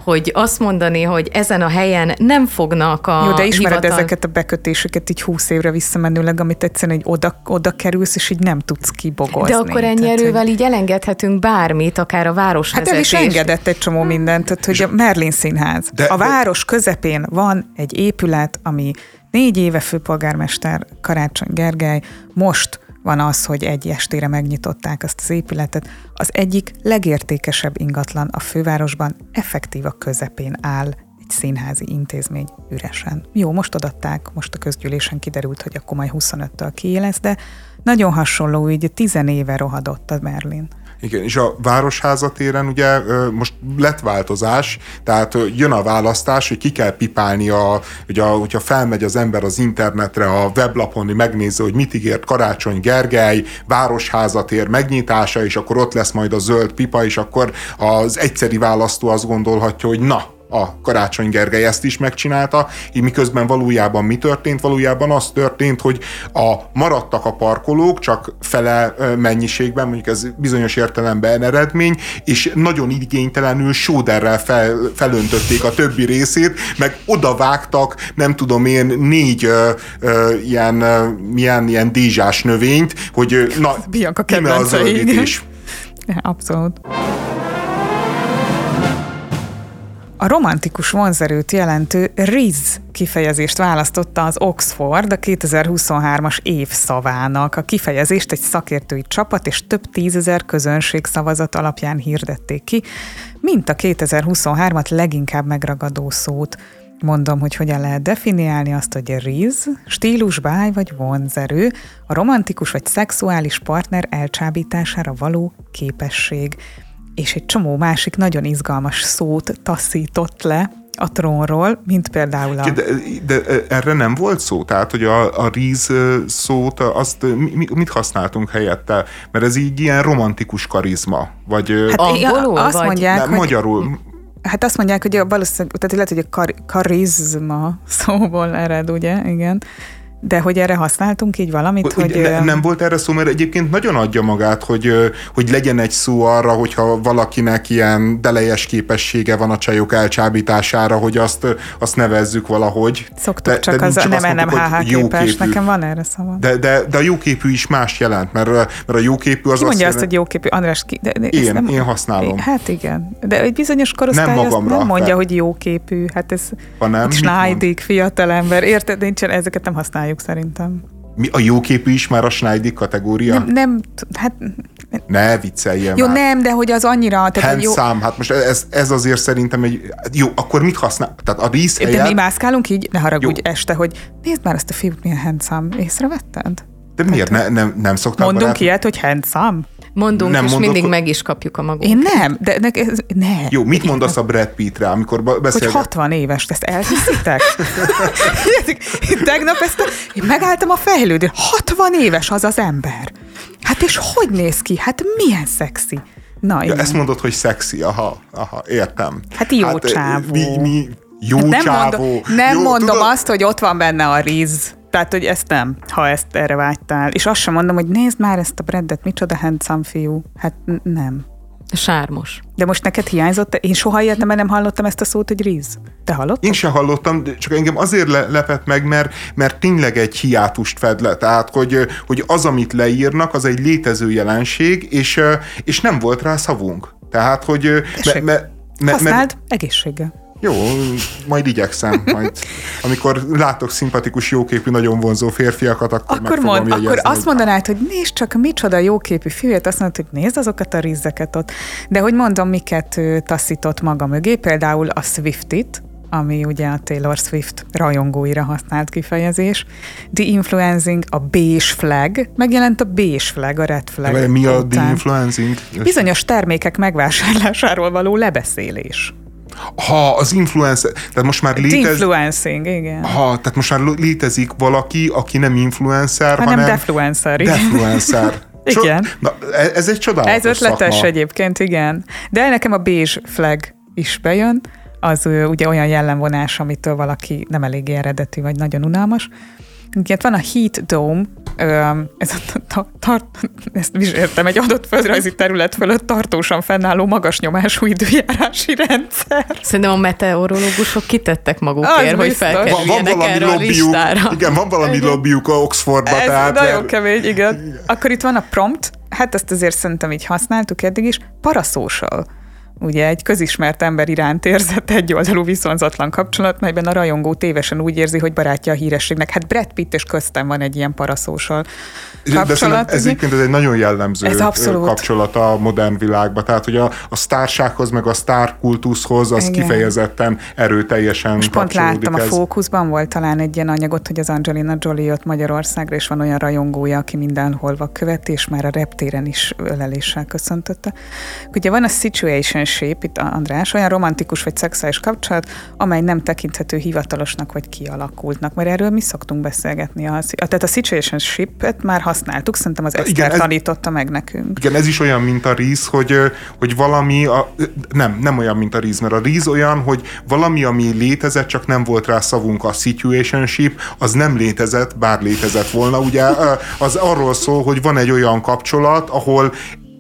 hogy azt mondani, hogy ezen a helyen nem fognak a Jó, de ismered hivatal... ezeket a bekötéseket így húsz évre visszamenőleg, amit egyszerűen egy oda, oda kerülsz, és így nem tudsz kibogozni. De akkor ennyi erővel hogy... így elengedhetünk bármit, akár a városvezetés. Hát el is engedett egy csomó mindent, tehát hogy a Merlin Színház. De, a város közepén van egy épület, ami négy éve főpolgármester Karácsony Gergely most van az, hogy egy estére megnyitották azt az épületet. Az egyik legértékesebb ingatlan a fővárosban effektív a közepén áll egy színházi intézmény üresen. Jó, most adatták, most a közgyűlésen kiderült, hogy akkor majd 25-től kié lesz, de nagyon hasonló, így 10 éve rohadott a Berlin. Igen, és a Városházatéren ugye most lett változás, tehát jön a választás, hogy ki kell pipálni, a, ugye, hogyha felmegy az ember az internetre, a weblapon, megnézze, hogy mit ígért Karácsony Gergely, Városházatér megnyitása, és akkor ott lesz majd a zöld pipa, és akkor az egyszeri választó azt gondolhatja, hogy na, a Karácsony Gergely ezt is megcsinálta, így miközben valójában mi történt? Valójában az történt, hogy a maradtak a parkolók, csak fele mennyiségben, mondjuk ez bizonyos értelemben eredmény, és nagyon igénytelenül sóderrel fel, felöntötték a többi részét, meg odavágtak, nem tudom én, négy ö, ö, ilyen, ö, milyen ilyen dézsás növényt, hogy na, Bianca ime a zöldítés. Abszolút. A romantikus vonzerőt jelentő Riz kifejezést választotta az Oxford a 2023-as év szavának. A kifejezést egy szakértői csapat és több tízezer közönség szavazat alapján hirdették ki, mint a 2023-at leginkább megragadó szót. Mondom, hogy hogyan lehet definiálni azt, hogy riz, stílus, báj vagy vonzerő, a romantikus vagy szexuális partner elcsábítására való képesség és egy csomó másik nagyon izgalmas szót taszított le a trónról, mint például a... De, de erre nem volt szó? Tehát, hogy a, a ríz szót, azt mi, mit használtunk helyette? Mert ez így ilyen romantikus karizma. Vagy, hát, angolul? Azt vagy? mondják, nem, hogy... magyarul. Hát azt mondják, hogy a, valószínűleg, tehát lehet, hogy a kar, karizma szóból ered, ugye? Igen. De hogy erre használtunk így valamit, hogy... hogy ne, nem volt erre szó, mert egyébként nagyon adja magát, hogy, hogy legyen egy szó arra, hogyha valakinek ilyen delejes képessége van a csajok elcsábítására, hogy azt, azt nevezzük valahogy. Szoktuk de, csak de az, csak nem, nem HH képes, nekem van erre szava. De, de, de a jóképű is más jelent, mert, mert a jóképű az ki mondja azt, hogy jóképű? András, ki, de, de én, nem, én használom. Hát igen, de egy bizonyos korosztály nem, magamra, nem mondja, de... hogy jóképű. Hát ez ha nem, Schneidig, fiatalember, érted? Nincsen, ezeket nem használjuk szerintem. Mi a jóképű is már a Schneidig kategória? Nem, nem hát... Ne vicceljen Jó, már. nem, de hogy az annyira... Tehát jó... szám, hát most ez, ez azért szerintem egy... Jó, akkor mit használ? Tehát a ríz helyett... De mi mászkálunk így, ne haragudj jó. este, hogy nézd már ezt a fiút, milyen handsome. Észrevetted? De miért? Ne, nem, nem szoktál Mondunk barát... ilyet, hogy handsome? Mondunk, nem és mondok, mindig meg is kapjuk a magunkat. Én nem, de ne, ez, ne. Jó, mit mondasz a Brad Pittre, amikor beszélget? Hogy 60 éves, ezt elhiszitek? Tegnap ezt a, én megálltam a fejlődő. 60 éves az az ember. Hát és hogy néz ki? Hát milyen szexi. Na, ja, ezt mondod, hogy szexi, aha, aha, értem. Hát jó hát, csávó. Mi, mi, jó hát nem csávó. Mondom, nem jó, mondom tudod? azt, hogy ott van benne a ríz. Tehát, hogy ezt nem, ha ezt erre vágytál. És azt sem mondom, hogy nézd már ezt a Breddet, micsoda handsome fiú. Hát n- nem. Sármos. De most neked hiányzott? Én soha életemben nem hallottam ezt a szót, hogy ríz. Te hallottad? Én sem hallottam, csak engem azért le- lepett meg, mert, mert tényleg egy hiátust fed le. Tehát, hogy, hogy az, amit leírnak, az egy létező jelenség, és, és nem volt rá szavunk. Tehát, hogy... Me, me, me, Használd me, egészséggel. Jó, majd igyekszem. Majd, amikor látok szimpatikus, jóképű, nagyon vonzó férfiakat, akkor, akkor meg mond, Akkor azt mondanád, hogy nézd csak, micsoda jóképű fiúját, azt mondod, hogy nézd azokat a rizzeket ott. De hogy mondom, miket taszított maga mögé, például a Swiftit, ami ugye a Taylor Swift rajongóira használt kifejezés. The influencing, a beige flag, megjelent a beige flag, a red flag. De mi a the influencing? Bizonyos termékek megvásárlásáról való lebeszélés. Ha az influencer, tehát most már létezik... Influencing, igen. Ha, tehát most már létezik valaki, aki nem influencer, hanem... Hanem defluencer. Defluencer. igen. Na, e- ez egy csodálatos Ez ötletes szakma. egyébként, igen. De nekem a beige flag is bejön, az ugye olyan jellemvonás, amitől valaki nem elég eredeti, vagy nagyon unalmas. Igen, van a Heat Dome, ez a tart, ezt is értem, egy adott földrajzi terület fölött tartósan fennálló magas nyomású időjárási rendszer. Szerintem a meteorológusok kitettek magukért, hogy felkerüljenek van, van erre a listára. Igen, van valami igen. lobbyuk a Oxfordba. Ez tehát nagyon mert... kemény, igen. Akkor itt van a prompt, hát ezt azért szerintem így használtuk eddig is, parasocial ugye egy közismert ember iránt érzett egyoldalú viszonzatlan kapcsolat, melyben a rajongó tévesen úgy érzi, hogy barátja a hírességnek. Hát Brad Pitt és köztem van egy ilyen paraszósal kapcsolat. De ez egyébként ez egy nagyon jellemző ez kapcsolat a modern világban. Tehát, hogy a, a sztársághoz, meg a sztárkultuszhoz az Igen. kifejezetten erőteljesen Most pont láttam, ez. a Fókuszban volt talán egy ilyen anyagot, hogy az Angelina Jolie jött Magyarországra, és van olyan rajongója, aki mindenhol követi, és már a reptéren is öleléssel köszöntötte. Ugye van a Situation relationship, itt András, olyan romantikus vagy szexuális kapcsolat, amely nem tekinthető hivatalosnak vagy kialakultnak, mert erről mi szoktunk beszélgetni. A, tehát a situationship-et már használtuk, szerintem az Eszter igen, ez, tanította meg nekünk. Igen, ez is olyan, mint a ríz, hogy, hogy valami, a, nem, nem olyan, mint a ríz, mert a ríz olyan, hogy valami, ami létezett, csak nem volt rá szavunk a situationship, az nem létezett, bár létezett volna. Ugye az arról szól, hogy van egy olyan kapcsolat, ahol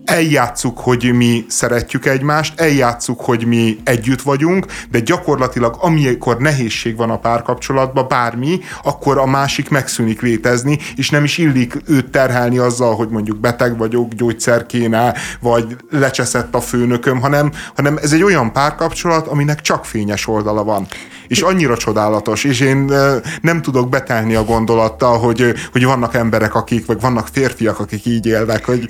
eljátszuk, hogy mi szeretjük egymást, eljátszuk, hogy mi együtt vagyunk, de gyakorlatilag amikor nehézség van a párkapcsolatban, bármi, akkor a másik megszűnik létezni, és nem is illik őt terhelni azzal, hogy mondjuk beteg vagyok, gyógyszer kéne, vagy lecseszett a főnököm, hanem, hanem ez egy olyan párkapcsolat, aminek csak fényes oldala van. És annyira csodálatos, és én nem tudok betelni a gondolattal, hogy, hogy vannak emberek, akik, vagy vannak férfiak, akik így élnek, hogy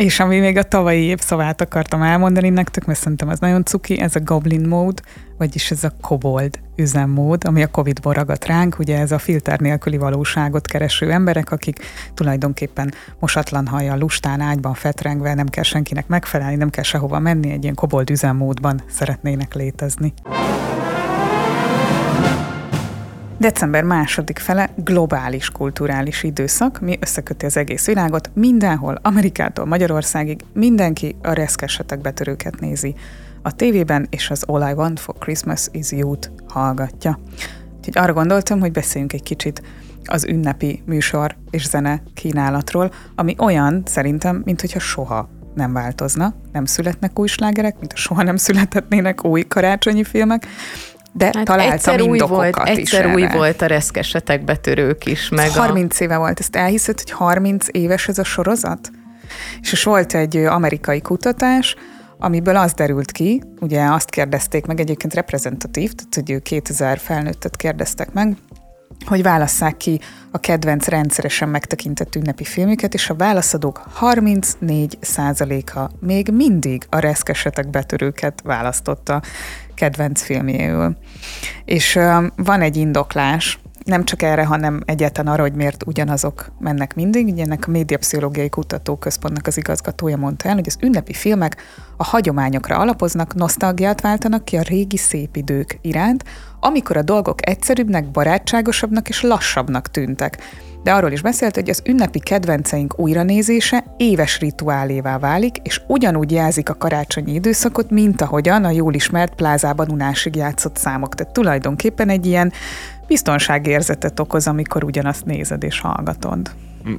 és ami még a tavalyi évszavát akartam elmondani nektek, mert szerintem az nagyon cuki, ez a Goblin Mode, vagyis ez a kobold üzemmód, ami a Covid-ból ragadt ránk, ugye ez a filter nélküli valóságot kereső emberek, akik tulajdonképpen mosatlan haja, lustán, ágyban fetrengve, nem kell senkinek megfelelni, nem kell sehova menni, egy ilyen kobold üzemmódban szeretnének létezni. December második fele globális kulturális időszak, mi összeköti az egész világot, mindenhol, Amerikától Magyarországig, mindenki a reszkesetek betörőket nézi a tévében, és az All I Want for Christmas is You-t hallgatja. Úgyhogy arra gondoltam, hogy beszéljünk egy kicsit az ünnepi műsor és zene kínálatról, ami olyan szerintem, mint hogyha soha nem változna, nem születnek új slágerek, mint soha nem születetnének új karácsonyi filmek, de hát találtam egyszer új volt, is Egyszer erre. új volt a reszkesetek betörők is. Meg 30 a... éve volt. Ezt elhiszed, hogy 30 éves ez a sorozat? És és volt egy amerikai kutatás, amiből az derült ki, ugye azt kérdezték meg, egyébként reprezentatív, tehát hogy 2000 felnőttet kérdeztek meg, hogy válasszák ki a kedvenc rendszeresen megtekintett ünnepi filmüket, és a válaszadók 34%-a még mindig a reszkesetek betörőket választotta kedvenc filmjéül. És van egy indoklás, nem csak erre, hanem egyáltalán arra, hogy miért ugyanazok mennek mindig. Ugye ennek a Médiapszichológiai Kutatóközpontnak az igazgatója mondta el, hogy az ünnepi filmek a hagyományokra alapoznak, nosztalgiát váltanak ki a régi szép idők iránt, amikor a dolgok egyszerűbbnek, barátságosabbnak és lassabbnak tűntek. De arról is beszélt, hogy az ünnepi kedvenceink újranézése éves rituálévá válik, és ugyanúgy jelzik a karácsonyi időszakot, mint ahogyan a jól ismert plázában unásig játszott számok. Tehát tulajdonképpen egy ilyen biztonságérzetet okoz, amikor ugyanazt nézed és hallgatod. Mm.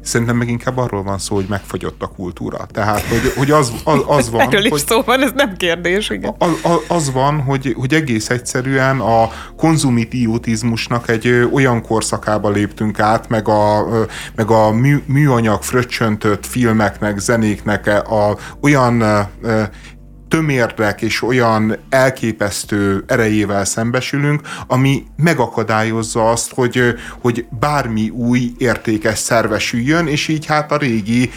Szerintem meg inkább arról van szó, hogy megfagyott a kultúra. Tehát, hogy, hogy az, az, az van... Erről is hogy, szó van, ez nem kérdés, igen. Az, az van, hogy, hogy egész egyszerűen a konzumitívotizmusnak egy olyan korszakába léptünk át, meg a, meg a mű, műanyag fröccsöntött filmeknek, zenéknek a, olyan tömérdek és olyan elképesztő erejével szembesülünk, ami megakadályozza azt, hogy, hogy bármi új értékes szervesüljön, és így hát a régi,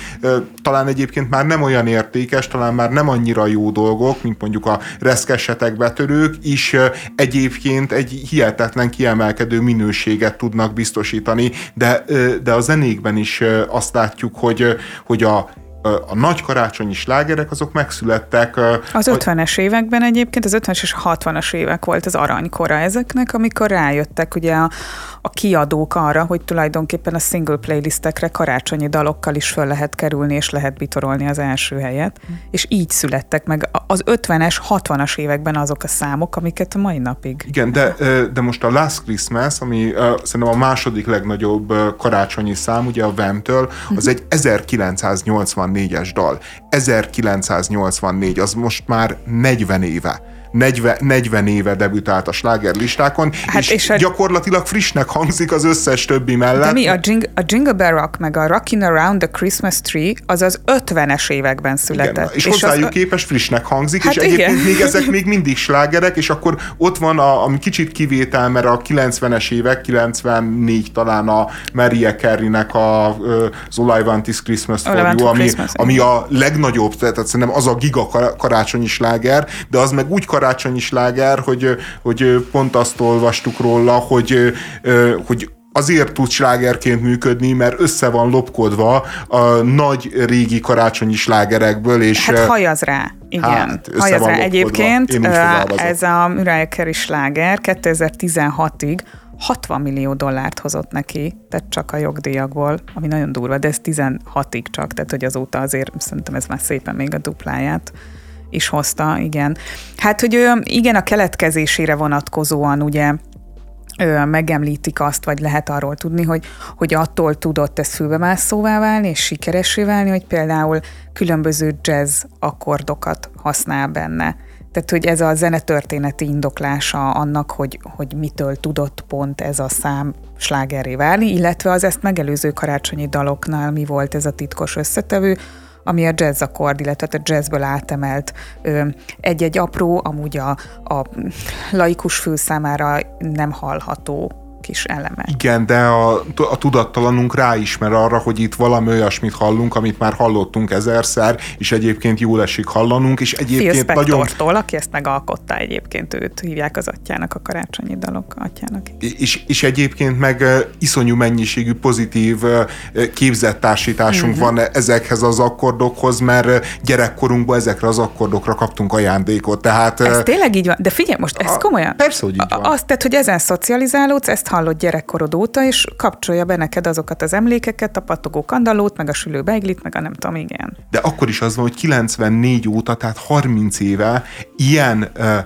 talán egyébként már nem olyan értékes, talán már nem annyira jó dolgok, mint mondjuk a reszkesetek betörők, is egyébként egy hihetetlen kiemelkedő minőséget tudnak biztosítani, de, de a zenékben is azt látjuk, hogy, hogy a a nagy karácsonyi slágerek azok megszülettek. Az 50-es években egyébként, az 50-es és 60-as évek volt az aranykora ezeknek, amikor rájöttek ugye a, a kiadók arra, hogy tulajdonképpen a single playlistekre karácsonyi dalokkal is föl lehet kerülni, és lehet bitorolni az első helyet. Mm. És így születtek meg az 50-es, 60-as években azok a számok, amiket a mai napig. Igen, de, de most a Last Christmas, ami szerintem a második legnagyobb karácsonyi szám, ugye a Vem-től, az egy 1984-es dal. 1984, az most már 40 éve 40, 40 éve debütált a slágerlistákon, hát és, és a... gyakorlatilag frissnek hangzik az összes többi mellett. De mi, a, Jing, a Jingle Bell Rock, meg a Rockin' Around the Christmas Tree, az az 50-es években született. Igen, és, és hozzájuk az... képes frissnek hangzik, hát és igen. egyébként még ezek még mindig slágerek, és akkor ott van a, ami kicsit kivétel, mert a 90-es évek, 94 talán a Mariah Carey-nek a, az All I Want is Christmas for You, ami, Christmas, ami a legnagyobb, tehát szerintem az a giga karácsonyi sláger, de az meg úgy karácsonyi sláger, hogy, hogy pont azt olvastuk róla, hogy, hogy azért tud slágerként működni, mert össze van lopkodva a nagy régi karácsonyi slágerekből, és... Hát hajaz rá, igen. Hát, hajaz rá. Egyébként ez a Mariah Carey sláger 2016-ig 60 millió dollárt hozott neki, tehát csak a jogdíjakból, ami nagyon durva, de ez 16-ig csak, tehát hogy azóta azért szerintem ez már szépen még a dupláját is hozta, igen. Hát, hogy igen, a keletkezésére vonatkozóan ugye megemlítik azt, vagy lehet arról tudni, hogy, hogy attól tudott ez fülbemászóvá válni, és sikeressé válni, hogy például különböző jazz akkordokat használ benne. Tehát, hogy ez a zenetörténeti indoklása annak, hogy, hogy mitől tudott pont ez a szám slágerré válni, illetve az ezt megelőző karácsonyi daloknál mi volt ez a titkos összetevő, ami a jazz akkord, illetve a jazzből átemelt egy-egy apró, amúgy a, a laikus fül számára nem hallható kis eleme. Igen, de a, a tudattalanunk ráismer arra, hogy itt valami olyasmit hallunk, amit már hallottunk ezerszer, és egyébként jól esik hallanunk, és egyébként Phil nagyon... aki ezt megalkotta egyébként, őt hívják az atyának, a karácsonyi dalok atyának. És, és egyébként meg iszonyú mennyiségű pozitív képzett társításunk uh-huh. van ezekhez az akkordokhoz, mert gyerekkorunkban ezekre az akkordokra kaptunk ajándékot. Tehát, ez tényleg így van, de figyelj most, ez komolyan. Persze, hogy így van. Azt tett, hogy ezen szocializálódsz, ezt hallod gyerekkorod óta, és kapcsolja be neked azokat az emlékeket, a patogó kandallót, meg a sülő beiglit, meg a nem tudom, igen. De akkor is az van, hogy 94 óta, tehát 30 éve ilyen uh,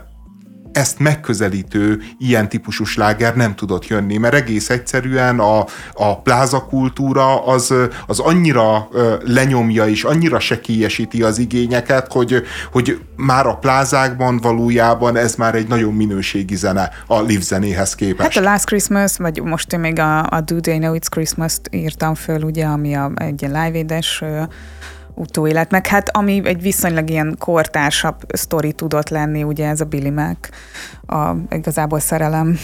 ezt megközelítő ilyen típusú sláger nem tudott jönni, mert egész egyszerűen a, a plázakultúra az, az annyira lenyomja és annyira sekélyesíti az igényeket, hogy, hogy már a plázákban valójában ez már egy nagyon minőségi zene a live zenéhez képest. Hát a Last Christmas, vagy most én még a, a Do They Know It's Christmas-t írtam föl, ugye, ami a, egy live-édes utóélet, meg hát ami egy viszonylag ilyen kortársabb sztori tudott lenni, ugye ez a Billy Mac, a igazából szerelem.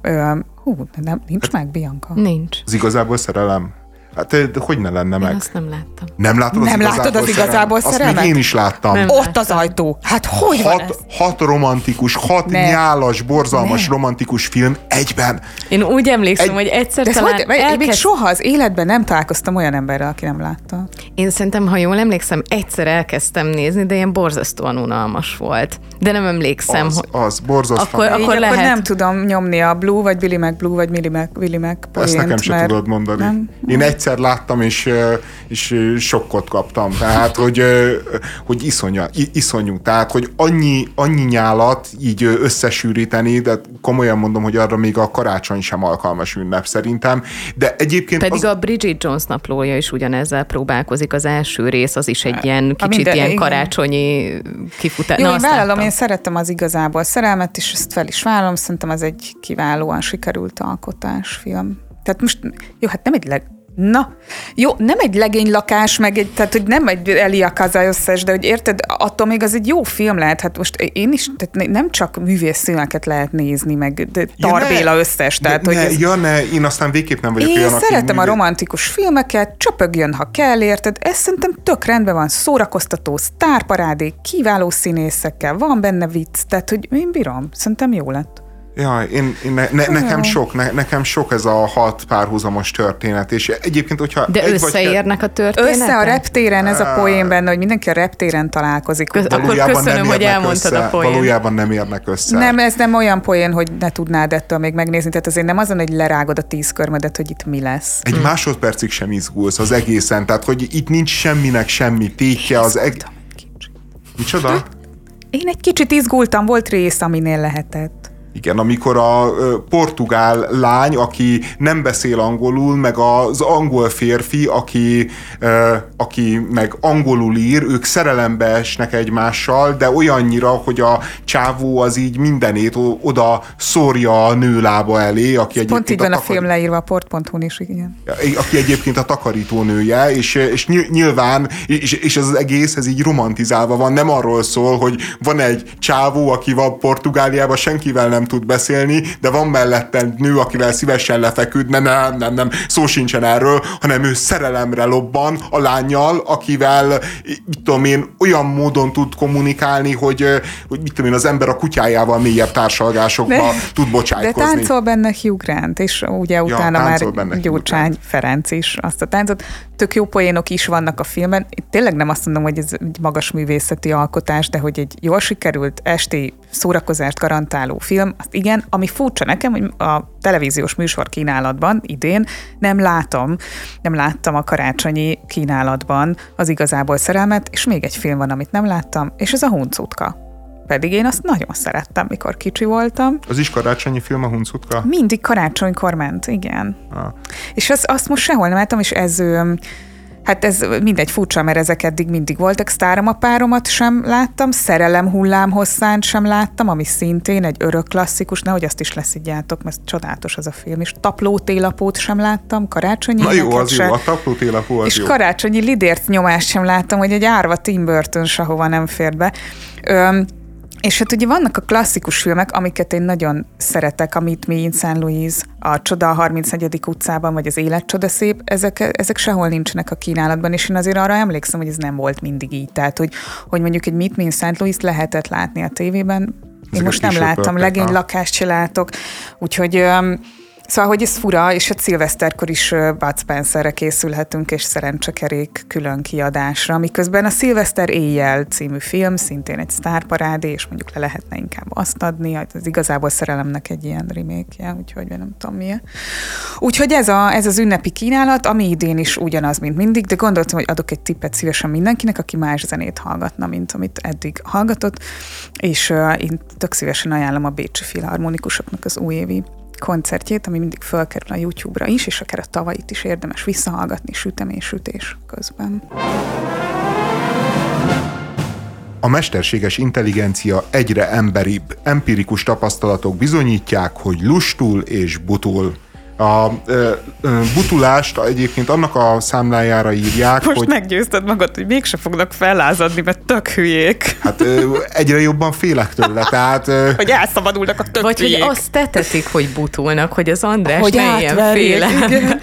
Ö, hú, nem, nincs meg, Bianca? Nincs. Az igazából szerelem? Hát hogy ne lenne meg? Én azt nem láttam. Nem látod az nem igazából látod az igazából szerelmet? Azt még én is láttam. Nem Ott láttam. az ajtó. Hát hogy hat, van ez? hat romantikus, hat Ne. nyálas, borzalmas Ne. romantikus film egyben. Én úgy emlékszem, Egy- hogy egyszer De talán hogy, én még elkezd... soha az életben nem találkoztam olyan emberrel, aki nem látta. Én szerintem, ha jól emlékszem, egyszer elkezdtem nézni, de ilyen borzasztóan unalmas volt. De nem emlékszem, Az, hogy... az borzasztó. Akkor- akkor akkor lehet. nem tudom nyomni a Blue, vagy Billy Mac Blue, vagy Millie Mac, Willy Mac Ezt nekem sem mert tudod mondani. Nem. Én egyszer láttam, és, és sokkot kaptam. Tehát, hogy, hogy iszonya, i- iszonyú. Tehát, hogy annyi, annyi nyálat így összesűríteni, de komolyan mondom, hogy arra még a karácsony sem alkalmas ünnep szerintem. De egyébként Pedig az, a Bridget Jones naplója is ugyanezzel próbálkozik. Az első rész az is egy ilyen A kicsit minden- ilyen karácsonyi kifutás. Jó, Na, én vállalom, láttam. én szerettem az igazából szerelmet, és ezt fel is vállalom, szerintem ez egy kiválóan sikerült alkotásfilm. Tehát most, jó, hát nem egy leg... Na, jó, nem egy legény lakás, meg egy, tehát hogy nem egy Elia összes, de hogy érted, attól még az egy jó film lehet, hát most én is, tehát nem csak művészfilmeket lehet nézni, meg de Ja, Tarbéla ne. összes, tehát ne, hogy ne, ez, Ja, ne, én aztán végképp nem vagyok én olyan, aki szeretem a művé- romantikus filmeket, csöpögjön, ha kell, érted? Ez szerintem tök rendben van, szórakoztató, sztárparádé, kiváló színészekkel, van benne vicc, tehát hogy én bírom, szerintem jó lett. Ja, én, én ne, ne, nekem sok, ne, nekem sok ez a hat párhuzamos történet, és egyébként, hogyha De egy vagy összeérnek a történetek? Össze a reptéren, ez a poén benne, hogy mindenki a reptéren találkozik. Köz-. Akkor köszönöm, nem hogy elmondtad össze, a poént. Valójában nem érnek össze. Nem, ez nem olyan poén, hogy ne tudnád ettől még megnézni, tehát azért nem azon, hogy lerágod a tíz körmedet, hogy itt mi lesz. Egy másodpercig sem izgulsz az egészen, tehát hogy itt nincs semminek semmi tétje, az eg... Micsoda? Én egy kicsit izgultam, volt rész, aminél lehetett. Igen, amikor a portugál lány, aki nem beszél angolul, meg az angol férfi, aki, aki meg angolul ír, ők szerelembe esnek egymással, de olyannyira, hogy a csávó az így mindenét oda szórja a nő lába elé, aki Pont egyébként így van a takar- film leírva a port.hu-n is, igen. aki egyébként a takarítónője, és, és ny- nyilván, és, és ez az egész, ez így romantizálva van, nem arról szól, hogy van egy csávó, aki van Portugáliában, senkivel nem tud beszélni, de van mellette nő, akivel szívesen lefeküd, nem, nem, nem, nem, szó sincsen erről, hanem ő szerelemre lobban a lányjal, akivel, mit tudom én, olyan módon tud kommunikálni, hogy, hogy mit tudom én, az ember a kutyájával mélyebb társalgásokba De- tud De bocsájtkozni. táncol benne Hugh Grant, és ugye utána már benne Hugh Gyurcsány Ferenc is azt a táncot. Tök jó poénok is vannak a filmben. Itt tényleg nem azt mondom, hogy ez egy magas művészeti alkotás, de hogy egy jól sikerült esti szórakozást garantáló film, azt igen, ami furcsa nekem, hogy a televíziós műsor kínálatban idén nem látom, nem láttam a karácsonyi kínálatban az igazából szerelmet, és még egy film van, amit nem láttam, és ez a Huncutka. Pedig én azt nagyon szerettem, mikor kicsi voltam. Az is karácsonyi film a Huncutka? Mindig karácsonykor ment, igen. Ah. És az, azt most sehol nem láttam, és ez, hát ez mindegy furcsa, mert ezek eddig mindig voltak. Sztárom a páromat sem láttam, Szerelem hullám hosszán sem láttam, ami szintén egy örök klasszikus, nehogy azt is leszidjátok, mert csodálatos az a film, és Tapló télapót sem láttam, karácsonyi Na jó, az se. jó, a tapló télapó az És jó. karácsonyi lidért nyomást sem láttam, hogy egy árva Tim Burton sehova nem fér be. Öm, És hát ugye vannak a klasszikus filmek, amiket én nagyon szeretek, amit mi in St. Louis, a Csoda a 34. utcában, vagy az Élet Csoda szép, ezek, ezek sehol nincsenek a kínálatban, és én azért arra emlékszem, hogy ez nem volt mindig így. Tehát, hogy, hogy mondjuk egy Meet Me in St. Louis lehetett látni a tévében, én Ezek most nem láttam, legény lakást se látok, úgyhogy Szóval, hogy ez fura, és a szilveszterkor is Bud Spencerre készülhetünk, és szerencsekerék külön kiadásra, miközben a Szilveszter éjjel című film szintén egy sztárparádé, és mondjuk le lehetne inkább azt adni, az igazából szerelemnek egy ilyen remake úgyhogy nem tudom milyen. Úgyhogy ez, a, ez az ünnepi kínálat, ami idén is ugyanaz, mint mindig, de gondoltam, hogy adok egy tippet szívesen mindenkinek, aki más zenét hallgatna, mint amit eddig hallgatott, és uh, én tök szívesen ajánlom a Bécsi Filharmonikusoknak az újévi koncertjét, ami mindig fölkerül a YouTube-ra is, és akár a tavait is érdemes visszahallgatni sütemés-sütés közben. A mesterséges intelligencia egyre emberibb. Empirikus tapasztalatok bizonyítják, hogy lustul és butul. A ö, ö, butulást egyébként annak a számlájára írják, Most hogy meggyőzted magad, hogy mégse fognak fellázadni, mert tök hülyék. hát, ö, egyre jobban félek tőle. Tehát ö, Hogy elszabadulnak a tök Vagy hogy hülyék. azt tetetik, hogy butulnak, hogy az András hogy ne ilyen félelem.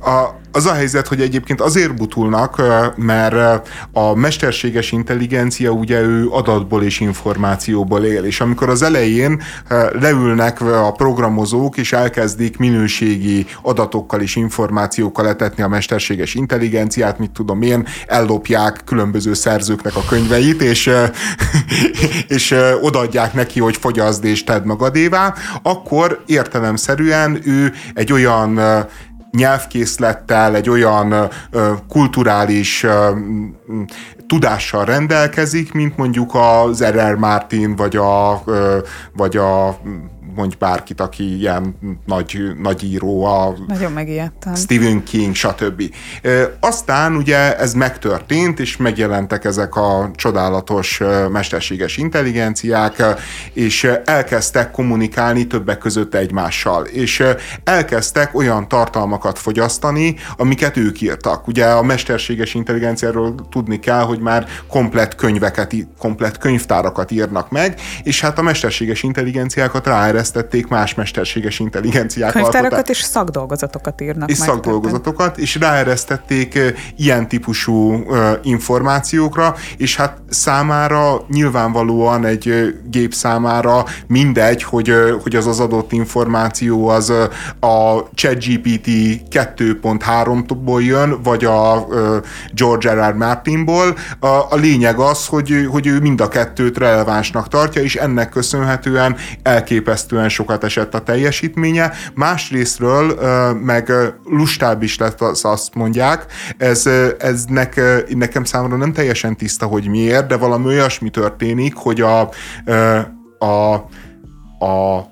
A, az a helyzet, hogy egyébként azért butulnak, mert a mesterséges intelligencia ugye ő adatból és információból él, és amikor az elején leülnek a programozók, és elkezdik minőségi adatokkal és információkkal letetni a mesterséges intelligenciát, mit tudom én, ellopják különböző szerzőknek a könyveit, és, és odaadják neki, hogy fogyaszd és tedd magadévá, akkor értelemszerűen ő egy olyan nyelvkészlettel, egy olyan kulturális tudással rendelkezik, mint mondjuk az R.R. Martin, vagy a, vagy a mondj bárkit, aki ilyen nagy, nagy író, a Nagyon megijedtem. Stephen King, stb. Aztán ugye ez megtörtént, és megjelentek ezek a csodálatos mesterséges intelligenciák, és elkezdtek kommunikálni többek között egymással, és elkezdtek olyan tartalmakat fogyasztani, amiket ők írtak. Ugye a mesterséges intelligenciáról tudni kell, hogy már komplett könyveket, komplett könyvtárakat írnak meg, és hát a mesterséges intelligenciákat ráeresztették más mesterséges intelligenciák Könyvtárakat alkotá- és szakdolgozatokat írnak és szakdolgozatokat, és ráeresztették ilyen típusú információkra, és hát számára nyilvánvalóan egy gép számára mindegy, hogy, hogy az az adott információ az a ChatGPT 2.3-ból jön, vagy a George R. R. Martinból. A, a lényeg az, hogy, hogy ő mind a kettőt relevánsnak tartja, és ennek köszönhetően elképesztően sokat esett a teljesítménye. Másrésztről meg lustább is lett, az azt mondják. Ez, ez nek, nekem számomra nem teljesen tiszta, hogy miért, de valami olyasmi történik, hogy a, a, a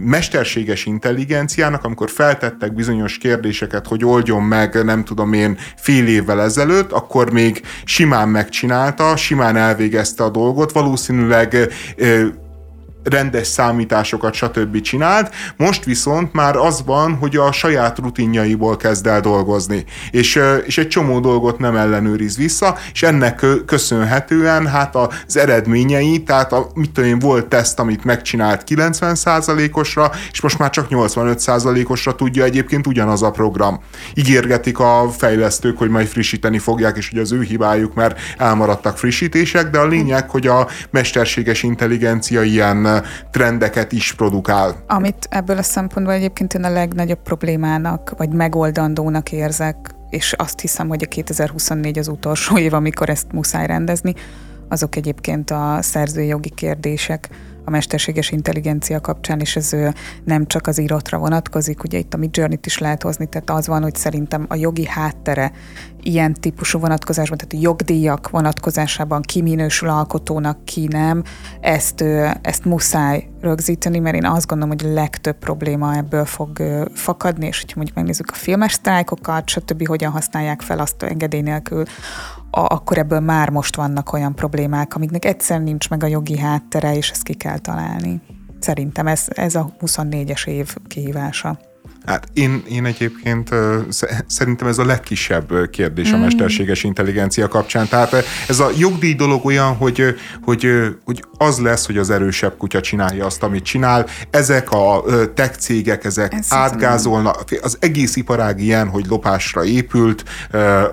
mesterséges intelligenciának, amikor feltettek bizonyos kérdéseket, hogy oldjon meg, nem tudom én, fél évvel ezelőtt, akkor még simán megcsinálta, simán elvégezte a dolgot, valószínűleg rendes számításokat, stb. csinált, most viszont már az van, hogy a saját rutinjaiból kezd el dolgozni, és, és egy csomó dolgot nem ellenőriz vissza, és ennek kö- köszönhetően hát az eredményei, tehát a, mit tudom én, volt teszt, amit megcsinált 90%-osra, és most már csak 85%-osra tudja egyébként ugyanaz a program. Ígérgetik a fejlesztők, hogy majd frissíteni fogják, és hogy az ő hibájuk, mert elmaradtak frissítések, de a lényeg, hogy a mesterséges intelligencia ilyen trendeket is produkál. Amit ebből a szempontból egyébként én a legnagyobb problémának, vagy megoldandónak érzek, és azt hiszem, hogy a 2024 az utolsó év, amikor ezt muszáj rendezni, azok egyébként a szerzői jogi kérdések a mesterséges intelligencia kapcsán, és ez nem csak az íratra vonatkozik, ugye itt a Midjourney-t is lehet hozni, tehát az van, hogy szerintem a jogi háttere ilyen típusú vonatkozásban, tehát a jogdíjak vonatkozásában ki minősül alkotónak, ki nem, ezt, ezt muszáj rögzíteni, mert én azt gondolom, hogy legtöbb probléma ebből fog fakadni, és hogyha mondjuk megnézzük a filmes sztrájkokat, stb., hogyan használják fel azt engedély nélkül, a, akkor ebből már most vannak olyan problémák, amiknek egyszer nincs meg a jogi háttere, és ezt ki kell találni. Szerintem ez, ez a 24-es év kihívása. Hát én, én egyébként szerintem ez a legkisebb kérdés a mm. mesterséges intelligencia kapcsán. Tehát ez a jogdíj dolog olyan, hogy, hogy, hogy az lesz, hogy az erősebb kutya csinálja azt, amit csinál. Ezek a tech cégek, ezek ez átgázolnak. Az egész iparág ilyen, hogy lopásra épült.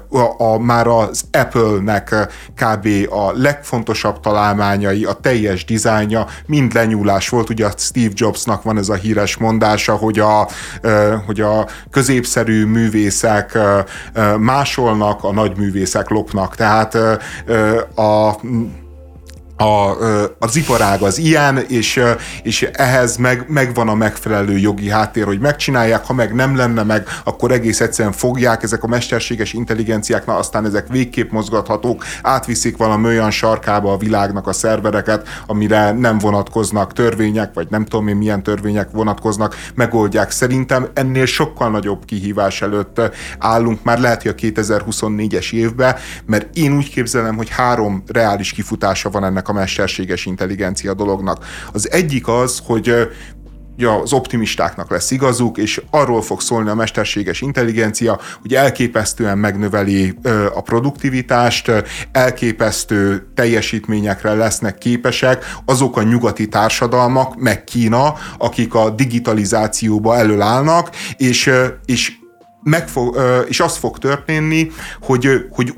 A, a, már az Apple-nek kb. a legfontosabb találmányai, a teljes dizájnja mind lenyúlás volt. Ugye Steve Jobsnak van ez a híres mondása, hogy a, hogy a középszerű művészek másolnak, a nagy művészek lopnak. Tehát a a, az iparág az ilyen, és, és ehhez meg, megvan a megfelelő jogi háttér, hogy megcsinálják, ha meg nem lenne meg, akkor egész egyszerűen fogják ezek a mesterséges intelligenciák, na aztán ezek végképp mozgathatók, átviszik valami olyan sarkába a világnak a szervereket, amire nem vonatkoznak törvények, vagy nem tudom én milyen törvények vonatkoznak, megoldják. Szerintem ennél sokkal nagyobb kihívás előtt állunk, már lehet, hogy a 2024-es évben, mert én úgy képzelem, hogy három reális kifutása van ennek ennek a mesterséges intelligencia dolognak. Az egyik az, hogy ja, az optimistáknak lesz igazuk, és arról fog szólni a mesterséges intelligencia, hogy elképesztően megnöveli a produktivitást, elképesztő teljesítményekre lesznek képesek azok a nyugati társadalmak, meg Kína, akik a digitalizációba előállnak, és, és meg fog, és az fog történni, hogy, hogy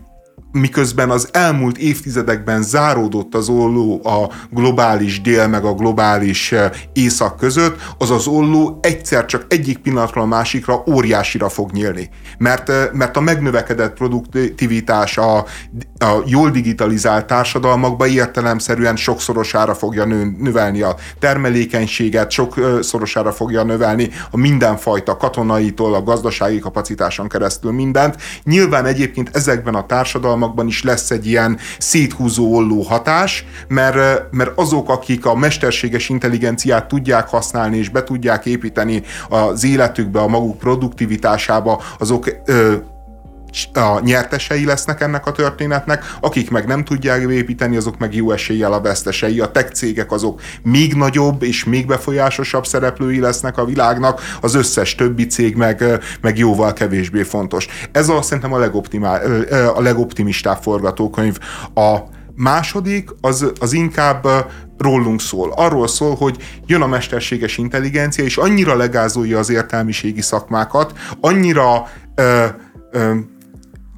miközben az elmúlt évtizedekben záródott az olló a globális dél meg a globális eh, észak között, az az olló egyszer csak egyik pillanatra a másikra óriásira fog nyílni. Mert, eh, mert a megnövekedett produktivitás a, a jól digitalizált társadalmakban értelemszerűen sokszorosára fogja nő, növelni a termelékenységet, sokszorosára fogja növelni a mindenfajta katonaitól, a gazdasági kapacitáson keresztül mindent. Nyilván egyébként ezekben a társadalmakban társadalmakban is lesz egy ilyen széthúzó olló hatás, mert, mert azok, akik a mesterséges intelligenciát tudják használni és be tudják építeni az életükbe, a maguk produktivitásába, azok ö, a nyertesei lesznek ennek a történetnek, akik meg nem tudják építeni, azok meg jó eséllyel a vesztesei. A tech cégek azok még nagyobb és még befolyásosabb szereplői lesznek a világnak, az összes többi cég meg, meg jóval kevésbé fontos. Ez a, szerintem a, legoptimál, a legoptimistább forgatókönyv. A második az, az inkább rólunk szól. Arról szól, hogy jön a mesterséges intelligencia, és annyira legázolja az értelmiségi szakmákat, annyira ö, ö,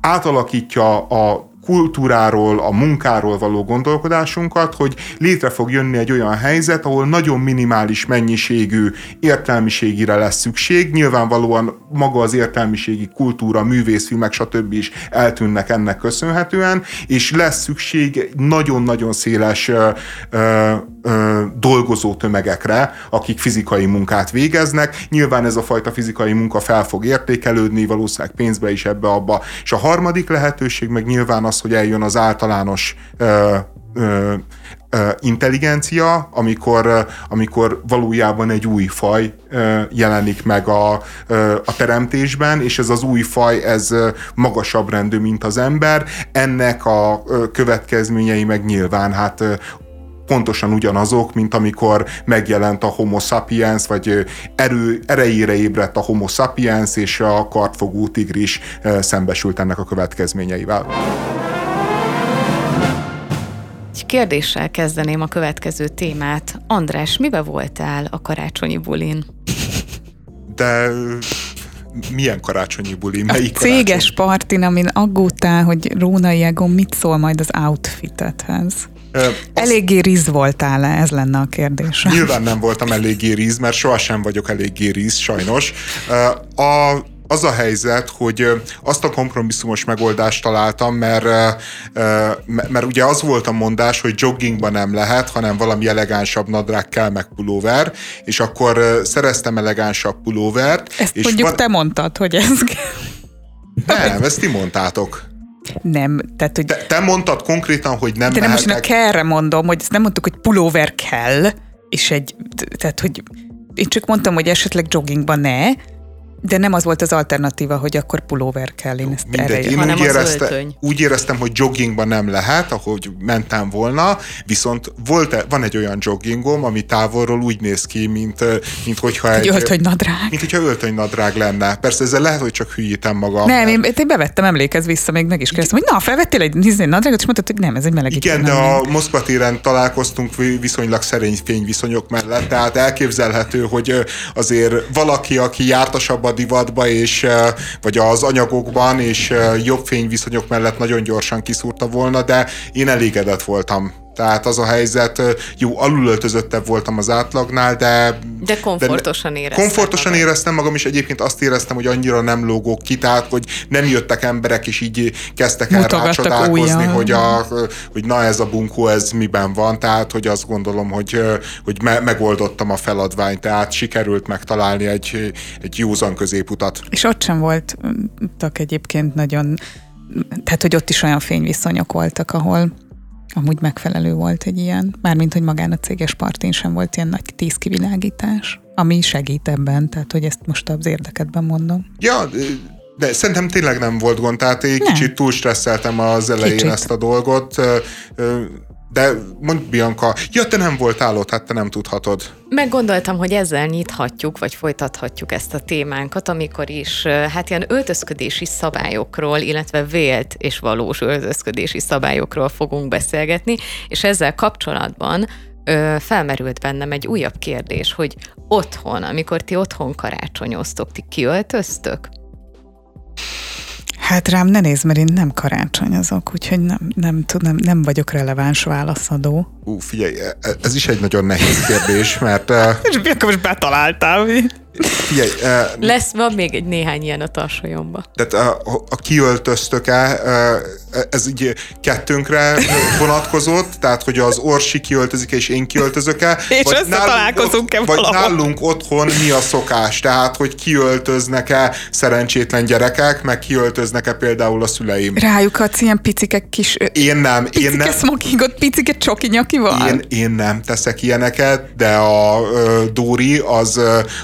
átalakítja a kultúráról, a munkáról való gondolkodásunkat, hogy létre fog jönni egy olyan helyzet, ahol nagyon minimális mennyiségű értelmiségire lesz szükség. Nyilvánvalóan maga az értelmiségi kultúra, művészfilmek, stb. is eltűnnek ennek köszönhetően, és lesz szükség nagyon-nagyon széles ö, ö, dolgozó tömegekre, akik fizikai munkát végeznek. Nyilván ez a fajta fizikai munka fel fog értékelődni, valószínűleg pénzbe is ebbe-abba. És a harmadik lehetőség meg nyilván az, hogy eljön az általános ö, ö, intelligencia, amikor, amikor valójában egy új faj jelenik meg a, a teremtésben, és ez az új faj, ez magasabb rendű, mint az ember. Ennek a következményei meg nyilván hát pontosan ugyanazok, mint amikor megjelent a homo sapiens, vagy erő, erejére ébredt a homo sapiens, és a kartfogú tigris szembesült ennek a következményeivel. Egy kérdéssel kezdeném a következő témát. András, mibe voltál a karácsonyi bulin? De milyen karácsonyi buli? Melyik a céges karácsony? partin, amin aggódtál, hogy Rónai Egon mit szól majd az outfitethez. Azt... Eléggé ríz voltál -e? Ez lenne a kérdés. Nyilván nem voltam eléggé ríz, mert sohasem vagyok eléggé ríz, sajnos. A az a helyzet, hogy azt a kompromisszumos megoldást találtam, mert, mert ugye az volt a mondás, hogy joggingban nem lehet, hanem valami elegánsabb nadrág kell, meg pulóver, és akkor szereztem elegánsabb pulóvert. Ezt és mondjuk van... te mondtad, hogy ez Nem, ezt ti mondtátok. Nem, tehát hogy... Te, te mondtad konkrétan, hogy nem De nem most a kellre mondom, hogy ezt nem mondtuk, hogy pulóver kell, és egy, tehát hogy én csak mondtam, hogy esetleg joggingban ne, De nem az volt az alternatíva, hogy akkor pulóver kell, én ezt Mindegy, erre én Hanem úgy, az érezte, öltöny. úgy éreztem, hogy joggingban nem lehet, ahogy mentem volna, viszont volt, van egy olyan joggingom, ami távolról úgy néz ki, mint, mint hogyha Egy egy, öltöny nadrág. mint hogyha öltönynadrág lenne. Persze ezzel lehet, hogy csak hülyítem magam. Nem, én, én bevettem, emlékezz vissza, még meg is kérdeztem, hogy na, felvettél egy izé nadrágot, és mondtad, hogy nem, ez egy melegítő. Igen, de a Moszkva téren találkoztunk vi- viszonylag szerény fényviszonyok mellett, tehát elképzelhető, hogy azért valaki, aki jártasabb a divatba, és, ö, vagy az anyagokban, és ö, jobb fényviszonyok mellett nagyon gyorsan kiszúrta volna, de én elégedett voltam. Tehát az a helyzet, jó, alulöltözöttebb voltam az átlagnál, de... De komfortosan érezted Komfortosan magad. éreztem magam, és egyébként azt éreztem, hogy annyira nem lógok ki, tehát hogy nem jöttek emberek, és így kezdtek el rácsodálkozni, hogy, a, hogy na ez a bunkó, ez miben van, tehát hogy azt gondolom, hogy, hogy me- megoldottam a feladványt, tehát sikerült megtalálni egy, egy józan középutat. És ott sem voltak egyébként nagyon, tehát hogy ott is olyan fényviszonyok voltak, ahol amúgy megfelelő volt egy ilyen, mármint, hogy magán a céges partin sem volt ilyen nagy tízkivilágítás, ami segít ebben, tehát hogy ezt most az érdekedben mondom. Ja, de szerintem tényleg nem volt gond, tehát én Nem. kicsit túl stresszeltem az elején Kicsit. ezt a dolgot, de mondd Bianca, ja, te nem voltál ott, hát te nem tudhatod. Meggondoltam, hogy ezzel nyithatjuk, vagy folytathatjuk ezt a témánkat, amikor is hát ilyen öltözködési szabályokról, illetve vélt és valós öltözködési szabályokról fogunk beszélgetni, és ezzel kapcsolatban ö, felmerült bennem egy újabb kérdés, hogy otthon, amikor ti otthon karácsonyoztok, ti kiöltöztök? Hát rám ne nézd, mert én nem karácsonyozok, úgyhogy nem, nem, nem, nem vagyok releváns válaszadó. Ú, figyelj, e- ez is egy nagyon nehéz kérdés, mert ö, És akkor most betaláltál, mi? Figyelj, ö, Lesz, van még egy néhány ilyen a tarsolyomba. Tehát a, a kiöltöztök-e, ö, ez így kettőnkre vonatkozott, tehát hogy az Orsi kiöltözik és én kiöltözök-e. És vagy összetalálkozunk-e nálunk, Vagy valahol? nálunk otthon mi a szokás, tehát hogy kiöltöznek-e szerencsétlen gyerekek, meg kiöltöznek-e például a szüleim. Rájuk adsz ilyen picike kis... Én nem, én Picike nem. smokingot, picike csoki nyakival? Én, én nem teszek ilyeneket, de a ö, Dóri az,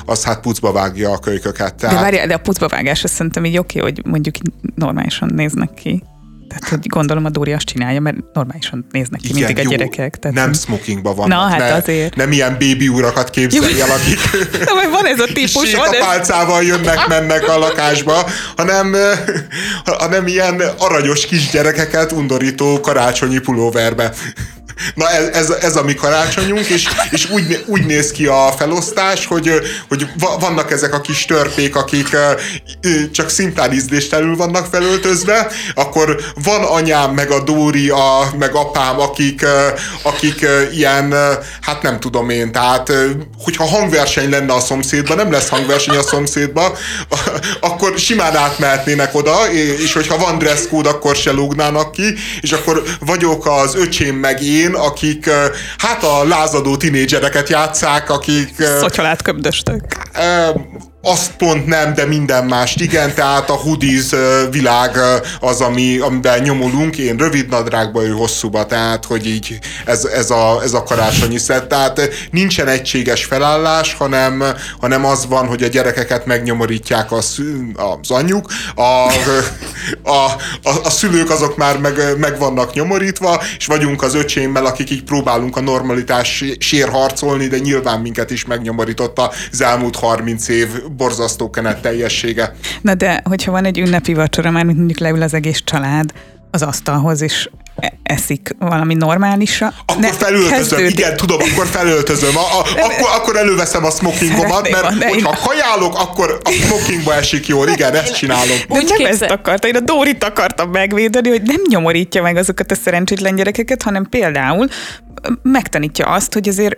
az hát pucba vágja a kölyköket. De Tehát, várjál, de a pucbavágás azt szerintem így oké, hogy mondjuk normálisan néznek ki. Tehát, hogy gondolom a Dóri azt csinálja, mert normálisan néznek ki mindig a jó, gyerekek. Tehát nem smokingban vannak. Na, hát ne, azért. Nem ilyen bébi urakat képzelj el, akik Na, van ez a típus, van ez... sétapálcával jönnek, mennek a lakásba, hanem, hanem ilyen aranyos kisgyerekeket undorító karácsonyi pulóverbe. Na ez, ez, ez a mi karácsonyunk, és, és úgy, úgy néz ki a felosztás, hogy, hogy va- vannak ezek a kis törpék, akik csak szimplán ízléstelenül vannak felöltözve, akkor van anyám, meg a Dóri, a, meg apám, akik, akik ilyen, hát nem tudom én, tehát hogyha hangverseny lenne a szomszédban, nem lesz hangverseny a szomszédban, akkor simán átmehetnének oda, és hogyha van dress code, akkor se lógnának ki, és akkor vagyok az öcsém meg én, akik ö, hát a lázadó tinédzsereket játszák, akik köbdöstök. Ö, azt pont nem, de minden mást. Igen, tehát a hoodies világ az, ami, amiben nyomulunk, én rövid nadrágba, ő hosszúba, tehát hogy így ez, ez, a, ez a karácsonyi szett, tehát nincsen egységes felállás, hanem, hanem az van, hogy a gyerekeket megnyomorítják a szü- az anyjuk, a, a, a, a szülők azok már meg, meg vannak nyomorítva, és vagyunk az öcsémmel, akik így próbálunk a normalitás sér harcolni, de nyilván minket is megnyomorított az elmúlt 30 év borzasztó kenet teljessége. Na de, hogyha van egy ünnepi vacsora, már mint mondjuk leül az egész család az asztalhoz, és e- eszik valami normálisra. Akkor ne- felöltözöm, kezdődik- igen, tudom, akkor felöltözöm. A, a, akkor, akkor előveszem a smokingomat, mert én- hogyha kajálok, akkor a smokingba esik jól. Igen, ezt csinálom. De Úgy nem képzel- ezt akarta, én a Dórit akartam megvédeni, hogy nem nyomorítja meg azokat a szerencsétlen gyerekeket, hanem például megtanítja azt, hogy azért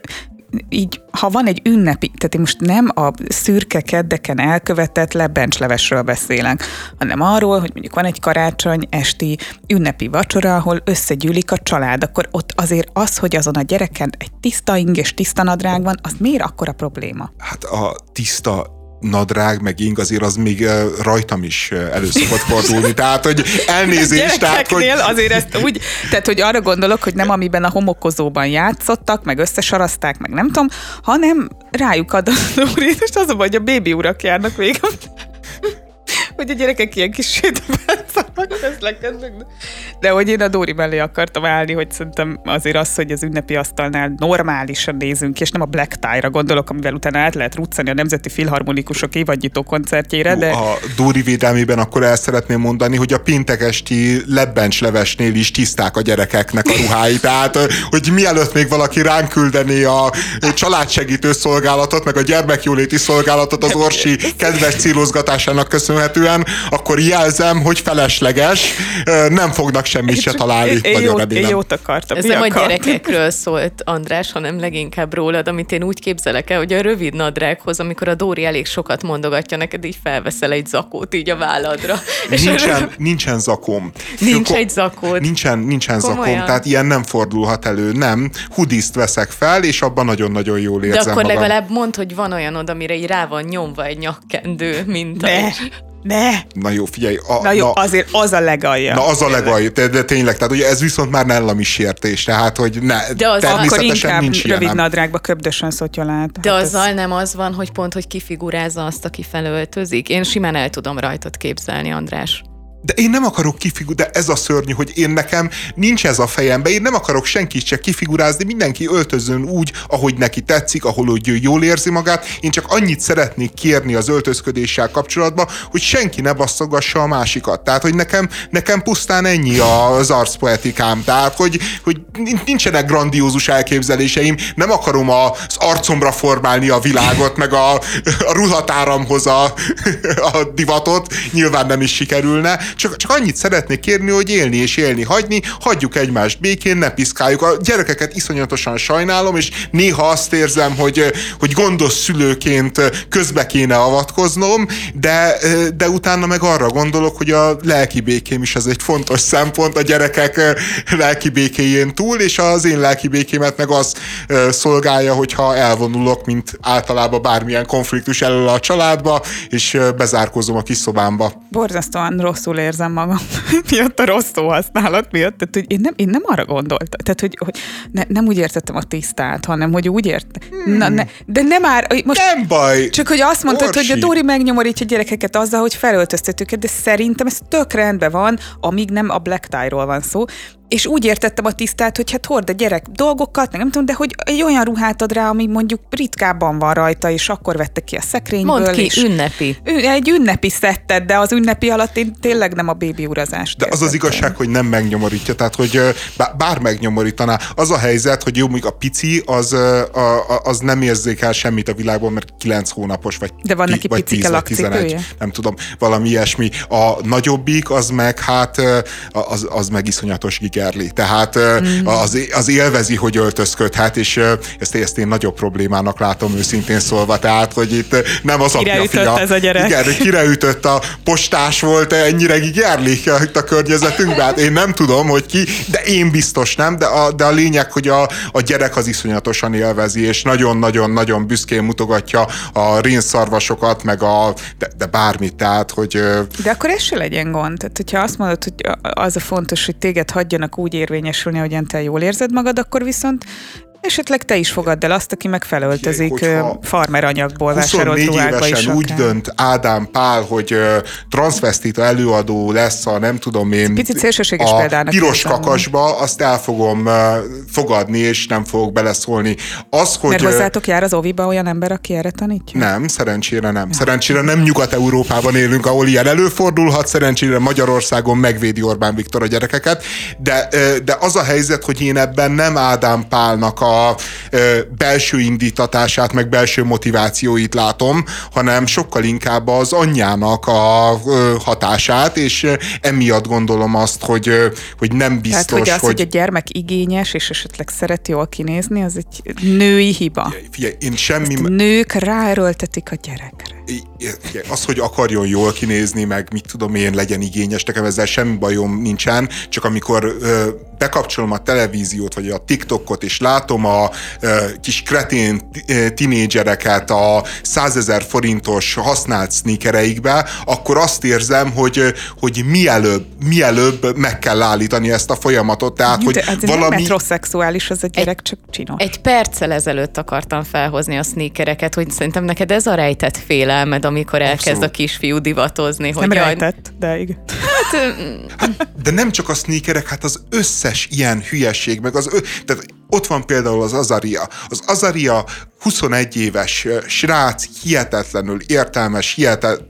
így, ha van egy ünnepi, tehát én most nem a szürke keddeken elkövetett lebencslevesről beszélek, hanem arról, hogy mondjuk van egy karácsony esti ünnepi vacsora, ahol összegyűlik a család, akkor ott azért az, hogy azon a gyereken egy tiszta ing és tiszta nadrág van, az miért akkora probléma? Hát a tiszta nadrág, meg ing azért az még rajtam is elő szokott fordulni. Tehát, hogy elnézést, tehát, hogy azért ezt úgy, tehát hogy arra gondolok, hogy nem amiben a homokozóban játszottak, meg összesarazták, meg nem tudom, hanem rájuk ad a és az a baj, hogy a bébi urak járnak végig. hogy a gyerekek ilyen kis sétapászak közlekednek. De hogy én a Dóri mellé akartam állni, hogy szerintem azért az, hogy az ünnepi asztalnál normálisan nézünk, és nem a Black Tie-ra gondolok, amivel utána át lehet ruccani a Nemzeti Filharmonikusok évadnyitó koncertjére, de... A Dóri védelmében akkor el szeretném mondani, hogy a péntekesti lebbencslevesnél is tiszták a gyerekeknek a ruhái. Tehát, hogy mielőtt még valaki ránk küldené a családsegítő szolgálatot, meg a gyermekjóléti szolgálatot az Orsi kedves célozgatásának köszönhetően, akkor jelzem, hogy felesleges, nem fognak semmit se találni. Én, én, jót, én jót akartam. Ez nem a gyerekekről szólt, András, hanem leginkább rólad, amit én úgy képzelek el, hogy a rövid nadrághoz, amikor a Dóri elég sokat mondogatja neked, így felveszel egy zakót így a válladra. Nincsen, nincsen zakom. Nincs egy zakód. Nincsen, nincsen Komolyan? zakom, tehát ilyen nem fordulhat elő, nem. Hudiszt veszek fel, és abban nagyon-nagyon jól érzem De akkor magam. legalább mondd, hogy van olyan oda, amire így rá van nyomva egy nyakkendő, mint Ne. Ne! Na jó, figyelj. A, Na jó, na, azért az a legalja. Na az a legalja, de, de tényleg, tehát ugye ez viszont már nellami sértés, tehát hogy ne, De az Akkor inkább nincs rövid ilyenem. nadrágba köbdösen szotyolát. De Hát azzal nem az van, hogy pont, hogy kifigurázza azt, aki felöltözik. Én simán el tudom rajtad képzelni, András. De én nem akarok kifigu, de ez a szörnyű, hogy én nekem nincs ez a fejembe, én nem akarok senkit se kifigurázni, mindenki öltözön úgy, ahogy neki tetszik, ahol hogy jól érzi magát. Én csak annyit szeretnék kérni az öltözködéssel kapcsolatban, hogy senki ne basszogassa a másikat. Tehát, hogy nekem, nekem pusztán ennyi az arcpoetikám. Tehát, hogy, hogy nincsenek grandiózus elképzeléseim, nem akarom az arcomra formálni a világot, meg a, a ruhatáramhoz a, a divatot, nyilván nem is sikerülne, csak, csak annyit szeretnék kérni, hogy élni és élni hagyni, hagyjuk egymást békén, ne piszkáljuk. A gyerekeket iszonyatosan sajnálom, és néha azt érzem, hogy, hogy gondos szülőként közbe kéne avatkoznom, de, de utána meg arra gondolok, hogy a lelki békém is az egy fontos szempont a gyerekek lelki békéjén túl, és az én lelki békémet meg az szolgálja, hogyha elvonulok, mint általában bármilyen konfliktus elől a családba, és bezárkozom a kis szobámba. Borzasztóan rosszul érzem magam miatt a rossz szó használat miatt. Tehát, hogy én nem, én nem arra gondoltam. Tehát, hogy, hogy ne, nem úgy értettem a tisztát, hanem hogy úgy értem. Hmm. Na, ne, de nem már... Most nem baj! Csak hogy azt mondtad, Orsi. hogy a Dóri megnyomorítja a gyerekeket azzal, hogy felöltöztet őket, de szerintem ez tök rendben van, amíg nem a black tie-ról van szó, és úgy értettem a tisztát, hogy hát hord a gyerek dolgokat, meg nem tudom, de hogy egy olyan ruhát ad rá, ami mondjuk ritkábban van rajta, és akkor vette ki a szekrényből. Mondd ki, és ünnepi. Egy ünnepi szettet, de az ünnepi alatt én tényleg nem a bébi urazást. De az az igazság, hogy nem megnyomorítja, tehát hogy bár megnyomorítaná. Az a helyzet, hogy jó, még a pici, az, az nem érzékel semmit a világban, mert 9 hónapos, vagy De van neki vagy picike 10, vagy 11, nem tudom, valami ilyesmi. A nagyobbik, az meg hát, az, az meg iszonyatos gigerli. Tehát mm. az, az élvezi, hogy öltözködhet, és ezt, ezt én nagyobb problémának látom őszintén szólva, tehát, hogy itt nem az apja fia. ez a gyerek. Igen, kireütött a postás volt, ennyire gigerli itt a környezetünkben. Hát én nem tudom, hogy ki, de én biztos nem, de a, de a lényeg, hogy a, a gyerek az iszonyatosan élvezi, és nagyon-nagyon-nagyon büszkén mutogatja a rénszarvasokat, meg a, de, de bármit, tehát, hogy... De akkor ez se legyen gond. Tehát, hogyha azt mondod, hogy az a fontos, hogy téged hagyjanak úgy érvényesülni, hogyan te jól érzed magad, akkor viszont Esetleg te is fogadd el azt, aki megfelöltözik farmer anyagból vásárolt ruhákba is. úgy dönt Ádám Pál, hogy transvestita előadó lesz a nem tudom én Picit szélsőséges a piros érzem. kakasba, azt el fogom fogadni, és nem fogok beleszólni. Az, hogy, Mert hozzátok jár az oviba olyan ember, aki erre tanítja? Nem, szerencsére nem. Szerencsére nem Nyugat-Európában élünk, ahol ilyen előfordulhat, szerencsére Magyarországon megvédi Orbán Viktor a gyerekeket, de, de az a helyzet, hogy én ebben nem Ádám Pálnak a ö, belső indítatását, meg belső motivációit látom, hanem sokkal inkább az anyjának a hatását, és emiatt gondolom azt, hogy, hogy nem biztos, Tehát, hogy az, hogy... hogy a gyermek igényes, és esetleg szeret jól kinézni, az egy női hiba. Figyelj, én semmi... Ezt nők ráerőltetik a gyerekre. Az, hogy akarjon jól kinézni, meg mit tudom én, legyen igényes, nekem ezzel semmi bajom nincsen, csak amikor ö, bekapcsolom a televíziót, vagy a TikTokot, és látom a ö, kis kretén tinédzsereket a százezer forintos használt sneakereikbe, akkor azt érzem, hogy, hogy mielőbb, mielőbb meg kell állítani ezt a folyamatot. Tehát, hogy ez valami... nem metrosexuális az a gyerek, Egy- csak csinos. Egy perccel ezelőtt akartam felhozni a sneakereket, hogy szerintem neked ez a rejtett félelm, félelmed, amikor elkezd Abszolút. a kisfiú divatozni, hogy Nem jaj, rejtett, de igen. De nem csak a sneakerek, hát az összes ilyen hülyeség, meg az, ö, tehát ott van például az Azaria. Az Azaria 21 éves srác, hihetetlenül értelmes, hihetet,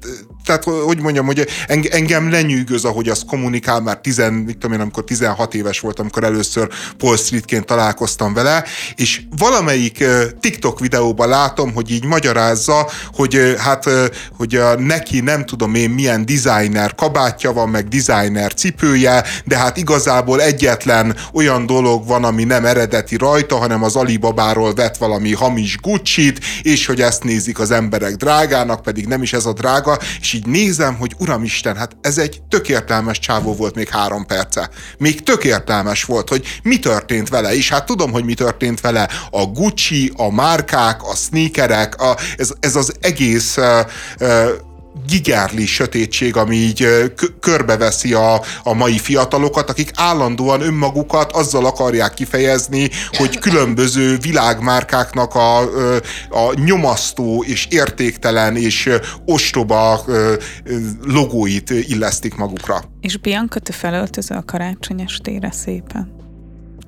tehát hogy mondjam, hogy eng- engem lenyűgöz, ahogy azt kommunikál, már 10, mit tudom én, amikor 16 éves volt, amikor először Paul Streetként találkoztam vele, és valamelyik TikTok videóban látom, hogy így magyarázza, hogy hát, hogy a, neki nem tudom én milyen designer kabátja van, meg designer cipője, de hát igazából egyetlen olyan dolog van, ami nem eredeti rajta, hanem az Alibabáról vett valami hamis Gucci-t, és hogy ezt nézik az emberek drágának, pedig nem is ez a drága, és így nézem, hogy uramisten, hát ez egy tök értelmes csávó volt még három perce. Még tök értelmes volt, hogy mi történt vele, és hát tudom, hogy mi történt vele. A Gucci, a márkák, a sneakerek, a, ez, ez az egész uh, uh, gigárli sötétség, ami így körbeveszi a, a mai fiatalokat, akik állandóan önmagukat azzal akarják kifejezni, hogy különböző világmárkáknak a, a nyomasztó és értéktelen és ostoba logóit illesztik magukra. És Bianca, te felöltözöl karácsony estére szépen?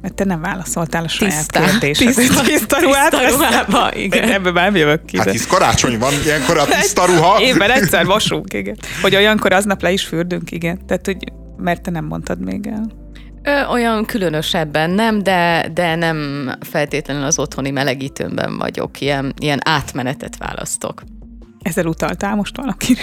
Mert te nem válaszoltál a saját Tiszta. kérdésedre. Tiszta- tiszta ruhát tiszta ruhába, igen. Ebből már jövök ki. Hát hisz karácsony van, ilyenkor a tiszta ruha. Évben egyszer mosunk, igen. Hogy olyankor aznap le is fürdünk, igen. Tehát, hogy mert te nem mondtad még el. Ö, olyan különösebben nem, de, de nem feltétlenül az otthoni melegítőmben vagyok. Ilyen, ilyen átmenetet választok. Ezzel utaltál most valakire?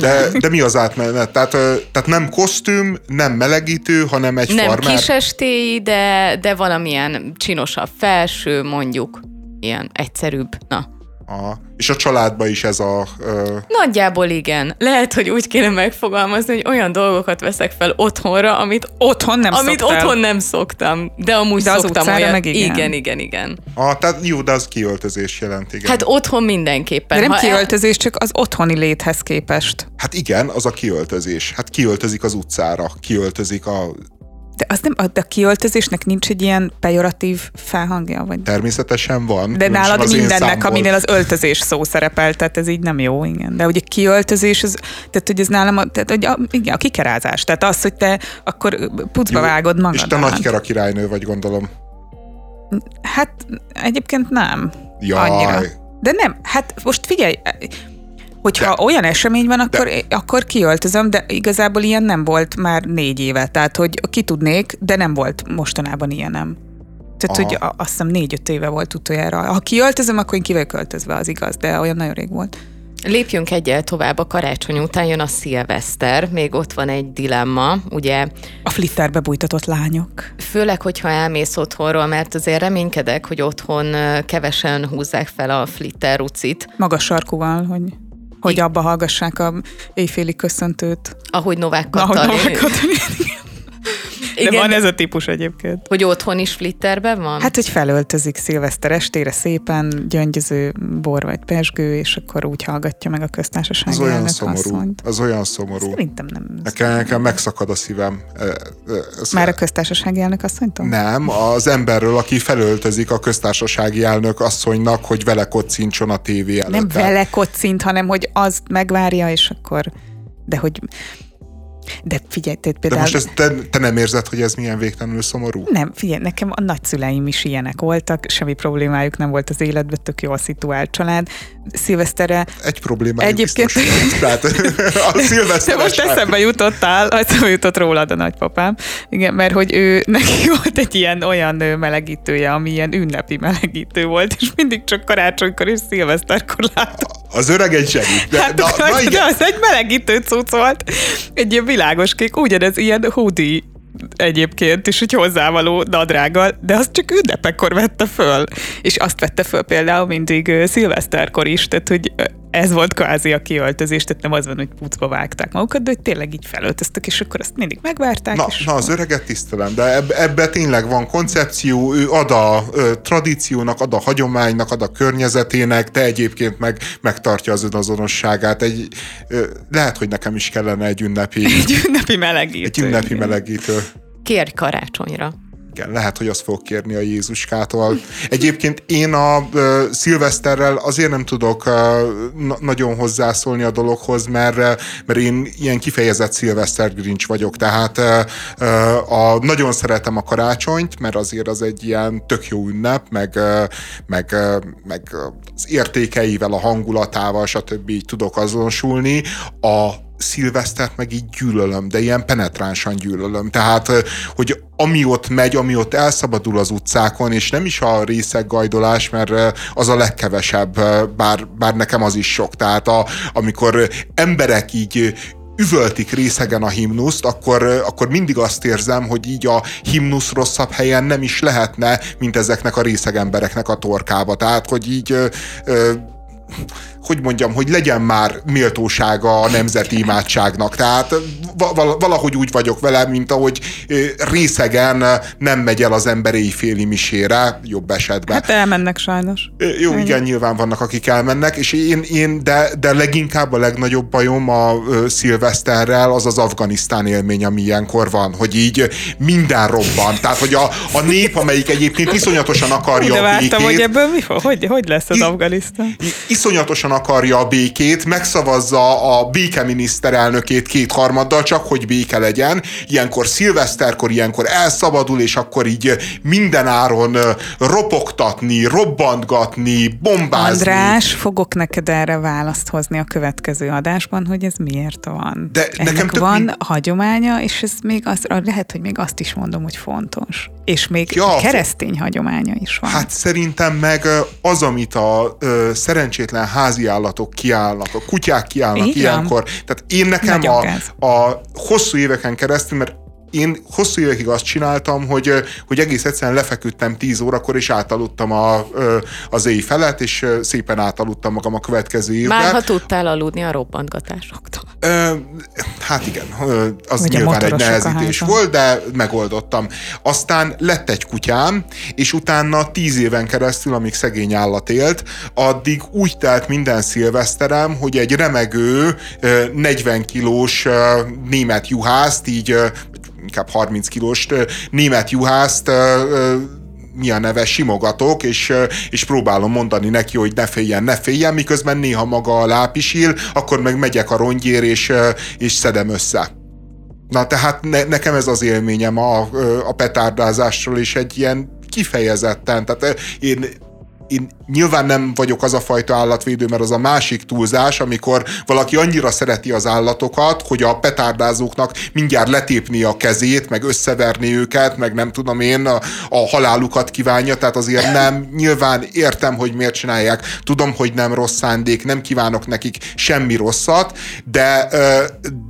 De, de mi az átmenet? Tehát, tehát nem kosztüm, nem melegítő, hanem egy Nem farmer. kisestéi, de, de valamilyen csinosabb felső, mondjuk. Ilyen egyszerűbb. Na, Aha. És a családban is ez a... Ö, Nagyjából igen. Lehet, hogy úgy kéne megfogalmazni, hogy olyan dolgokat veszek fel otthonra, amit, Otthon nem amit szoktál. otthon nem szoktam, de amúgy De az szoktam olyat. meg igen. igen, igen, igen. a, tehát jó, de az kiöltözés jelent, igen. Hát otthon mindenképpen. De nem Ha el- kiöltözés, csak az otthoni léthez képest. Hát igen, az a kiöltözés. Hát kiöltözik az utcára, kiöltözik a... De, az nem, de a kiöltözésnek nincs egy ilyen pejoratív felhangja? Vagy? Természetesen van. De nálad az mindennek, aminél az öltözés szó szerepel, tehát ez így nem jó, igen. De ugye kiöltözés, az, tehát hogy ez nálam, a, tehát, hogy a, igen, a kikerázás. Tehát az, hogy te akkor pucba Jó, vágod magad. És te nagy kera királynő vagy, gondolom. Hát egyébként nem. Jaj. Annyira. De nem, hát most figyelj, hogyha De- olyan esemény van, akkor, akkor kiöltözöm, de igazából ilyen nem volt már négy éve. Tehát, hogy ki tudnék, de nem volt mostanában ilyenem. Tehát, Aha. hogy azt hiszem négy-öt éve volt utoljára. Ha kiöltözöm, akkor én ki vagyok költözve, az igaz, de olyan nagyon rég volt. Lépjünk egyel tovább, a karácsony után jön a szilveszter, még ott van egy dilemma, ugye, A flitterbe bújtatott lányok. főleg, hogyha elmész otthonról, mert azért reménykedek, hogy otthon kevesen húzzák fel a flitter rucit, Magas sarkúval, hogy, hogy abba hallgassák a éjféli köszöntőt. ahogy Novák Ahogy Katalin. Novák Katalin. De Igen, van ez a típus egyébként. Hogy otthon is flitterben van? Hát, hogy felöltözik szilveszter estére szépen, gyöngyöző bor vagy pesgő, és akkor úgy hallgatja meg a köztársaság Az olyan szomorú. asszonyt. Az olyan szomorú. Szerintem nem. Nekem, nekem megszakad a szívem. E, e, Ez Már a köztársasági elnök asszonytól? Nem, az emberről, aki felöltözik a köztársasági elnök asszonynak, hogy vele kocincson a tévé előtt. Nem vele kocint, hanem hogy azt megvárja, és akkor... De hogy... De figyelj, te De például... most ezt te, te nem érzed, hogy ez milyen végtelenül szomorú? Nem, figyelj, nekem a nagyszüleim is ilyenek voltak, semmi problémájuk nem volt az életben, tök jó a szituált család. Szilveszterre Egy probléma Egyébként- biztos. Tehát a De most eszembe jutottál, eszembe jutott rólad a nagypapám. Igen, mert hogy ő, neki volt egy ilyen olyan melegítője, ami ilyen ünnepi melegítő volt, és mindig csak karácsonykor és szilveszterkor látom. Az öreg egy segít. De, Hát, na, de, na, de az egy melegítő cucc volt. Egy ilyen világos kék, ugyanez ilyen hoodie egyébként, és egy hozzávaló nadrággal, de azt csak ünnepekkor vette föl. És azt vette föl például mindig szilveszterkor is, tehát hogy ez volt kvázi a kiöltözés, tehát nem az van, hogy pucba vágták magukat, de hogy tényleg így felöltöztek, és akkor azt mindig megvárták. Na, és na, az öreget tisztelem, de eb, ebbe tényleg van koncepció, ő ad a ö, tradíciónak, ad a hagyománynak, ad a környezetének, de egyébként meg megtartja az önazonosságát. Egy, ö, lehet, hogy nekem is kellene egy ünnepi, egy ünnepi melegítő. egy ünnepi igen. melegítő. Kérj karácsonyra. Igen, lehet, hogy azt fog kérni a Jézuskától. Egyébként én a uh, szilveszterrel azért nem tudok uh, na- nagyon hozzászólni a dologhoz, mert, mert én ilyen kifejezett szilveszter grincs vagyok, tehát uh, a, nagyon szeretem a karácsonyt, mert azért az egy ilyen tök jó ünnep, meg, uh, meg, uh, meg az értékeivel, a hangulatával, stb. így tudok azonosulni. A szilvesztert meg így gyűlölöm, de ilyen penetránsan gyűlölöm. Tehát, hogy ami ott megy, ami ott elszabadul az utcákon, és nem is a részeggajdolás, mert az a legkevesebb, bár, bár nekem az is sok. Tehát a, amikor emberek így üvöltik részegen a himnuszt, akkor, akkor mindig azt érzem, hogy így a himnusz rosszabb helyen nem is lehetne, mint ezeknek a részeg embereknek a torkába. Tehát, hogy így ö, hogy mondjam, hogy legyen már méltósága a nemzeti imádságnak. Tehát valahogy úgy vagyok vele, mint ahogy részegen nem megy el az ember éjféli misére, jobb esetben. Hát elmennek sajnos. Jó, Ennyi. igen, nyilván vannak, akik elmennek, és én, én de, de leginkább a legnagyobb bajom a szilveszterrel az az Afganisztán élmény, ami ilyenkor van, hogy így minden robban. Tehát, hogy a, a nép, amelyik egyébként iszonyatosan akarja de vártam, a békét, hogy ebből mi, hogy, hogy lesz az Afganisztán? Iszonyatosan akarja a békét, megszavazza a békeminiszterelnökét kétharmaddal, csak hogy béke legyen. Ilyenkor szilveszterkor, ilyenkor elszabadul, és akkor így minden áron ropogtatni, robbantgatni, bombázni. András, fogok neked erre választ hozni a következő adásban, hogy ez miért van. De Ennek nekem van mi... hagyománya, és ez még az, lehet, hogy még azt is mondom, hogy fontos. És még ja, keresztény hagyománya is van. Hát szerintem meg az, amit a ö, szerencsétlen háziállatok kiállnak, a kutyák kiállnak Igen. ilyenkor. Tehát én nekem a, a hosszú éveken keresztül, mert én hosszú évekig azt csináltam, hogy, hogy egész egyszerűen lefeküdtem 10 órakor, és átaludtam a, az éj felett, és szépen átaludtam magam a következő évben. Már ha tudtál aludni a robbantgatásoktól. Hát igen, az Ugye nyilván egy nehezítés volt, de megoldottam. Aztán lett egy kutyám, és utána 10 éven keresztül, amíg szegény állat élt, addig úgy telt minden szilveszterem, hogy egy remegő 40 kilós német juhászt így inkább 30 kilós német juhászt mi a neve, simogatok, és, és próbálom mondani neki, hogy ne féljen, ne féljen, miközben néha maga a lápisil, akkor meg megyek a rongyér, és, és szedem össze. Na tehát ne, nekem ez az élményem a, a petárdázásról, és egy ilyen kifejezetten, tehát én én nyilván nem vagyok az a fajta állatvédő, mert az a másik túlzás, amikor valaki annyira szereti az állatokat, hogy a petárdázóknak mindjárt letépni a kezét, meg összeverni őket, meg nem tudom én, a, a halálukat kívánja, tehát azért nem, nyilván értem, hogy miért csinálják, tudom, hogy nem rossz szándék, nem kívánok nekik semmi rosszat, de,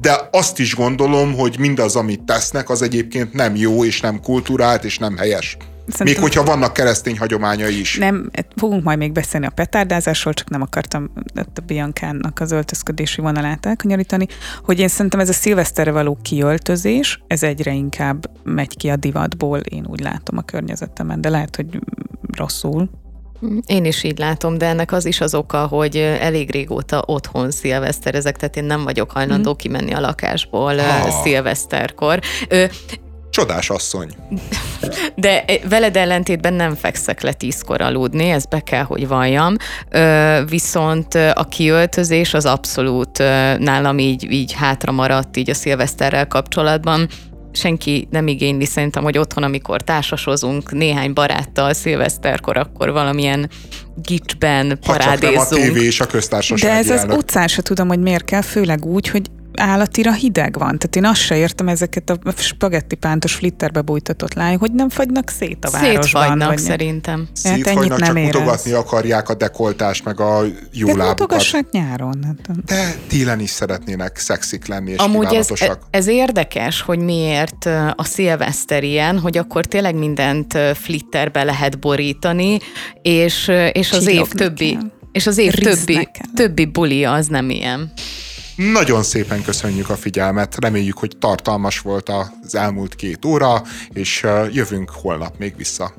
de azt is gondolom, hogy mindaz, amit tesznek, az egyébként nem jó, és nem kulturált, és nem helyes. Szerintem, még hogyha vannak keresztény hagyományai is. Nem, fogunk majd még beszélni a petárdázásról, csak nem akartam a Biancának az öltözködési vonalát elkanyarítani, hogy én szerintem ez a szilveszterre való kiöltözés, ez egyre inkább megy ki a divatból, én úgy látom a környezetemen, de lehet, hogy rosszul, én is így látom, de ennek az is az oka, hogy elég régóta otthon szilveszterezek, tehát én nem vagyok hajlandó mm. kimenni a lakásból ha. szilveszterkor. Csodás asszony. De veled ellentétben nem fekszek le tízkor aludni, ez be kell, hogy valljam. Viszont a kiöltözés az abszolút nálam így, így hátra maradt így a szilveszterrel kapcsolatban senki nem igényli szerintem, hogy otthon, amikor társasozunk néhány baráttal szilveszterkor, akkor valamilyen gicsben parádézzunk. Ha csak nem a tévé és a köztársaság De ez az utcán se tudom, hogy miért kell, főleg úgy, hogy állatira hideg van. Tehát én azt se értem ezeket a spagetti pántos flitterbe bújtatott lány, hogy nem fagynak szét a városban. Szétfagynak vagy szerintem. Szétfagynak, hát nem csak érez. mutogatni akarják a dekoltást, meg a jó De lábukat. nyáron. Hát. De télen is szeretnének szexik lenni, és Amúgy ez, ez érdekes, hogy miért a szilveszter ilyen, hogy akkor tényleg mindent flitterbe lehet borítani, és, és az év többi, és az év többi, többi buli az nem ilyen. Nagyon szépen köszönjük a figyelmet, reméljük, hogy tartalmas volt az elmúlt két óra, és jövünk holnap még vissza.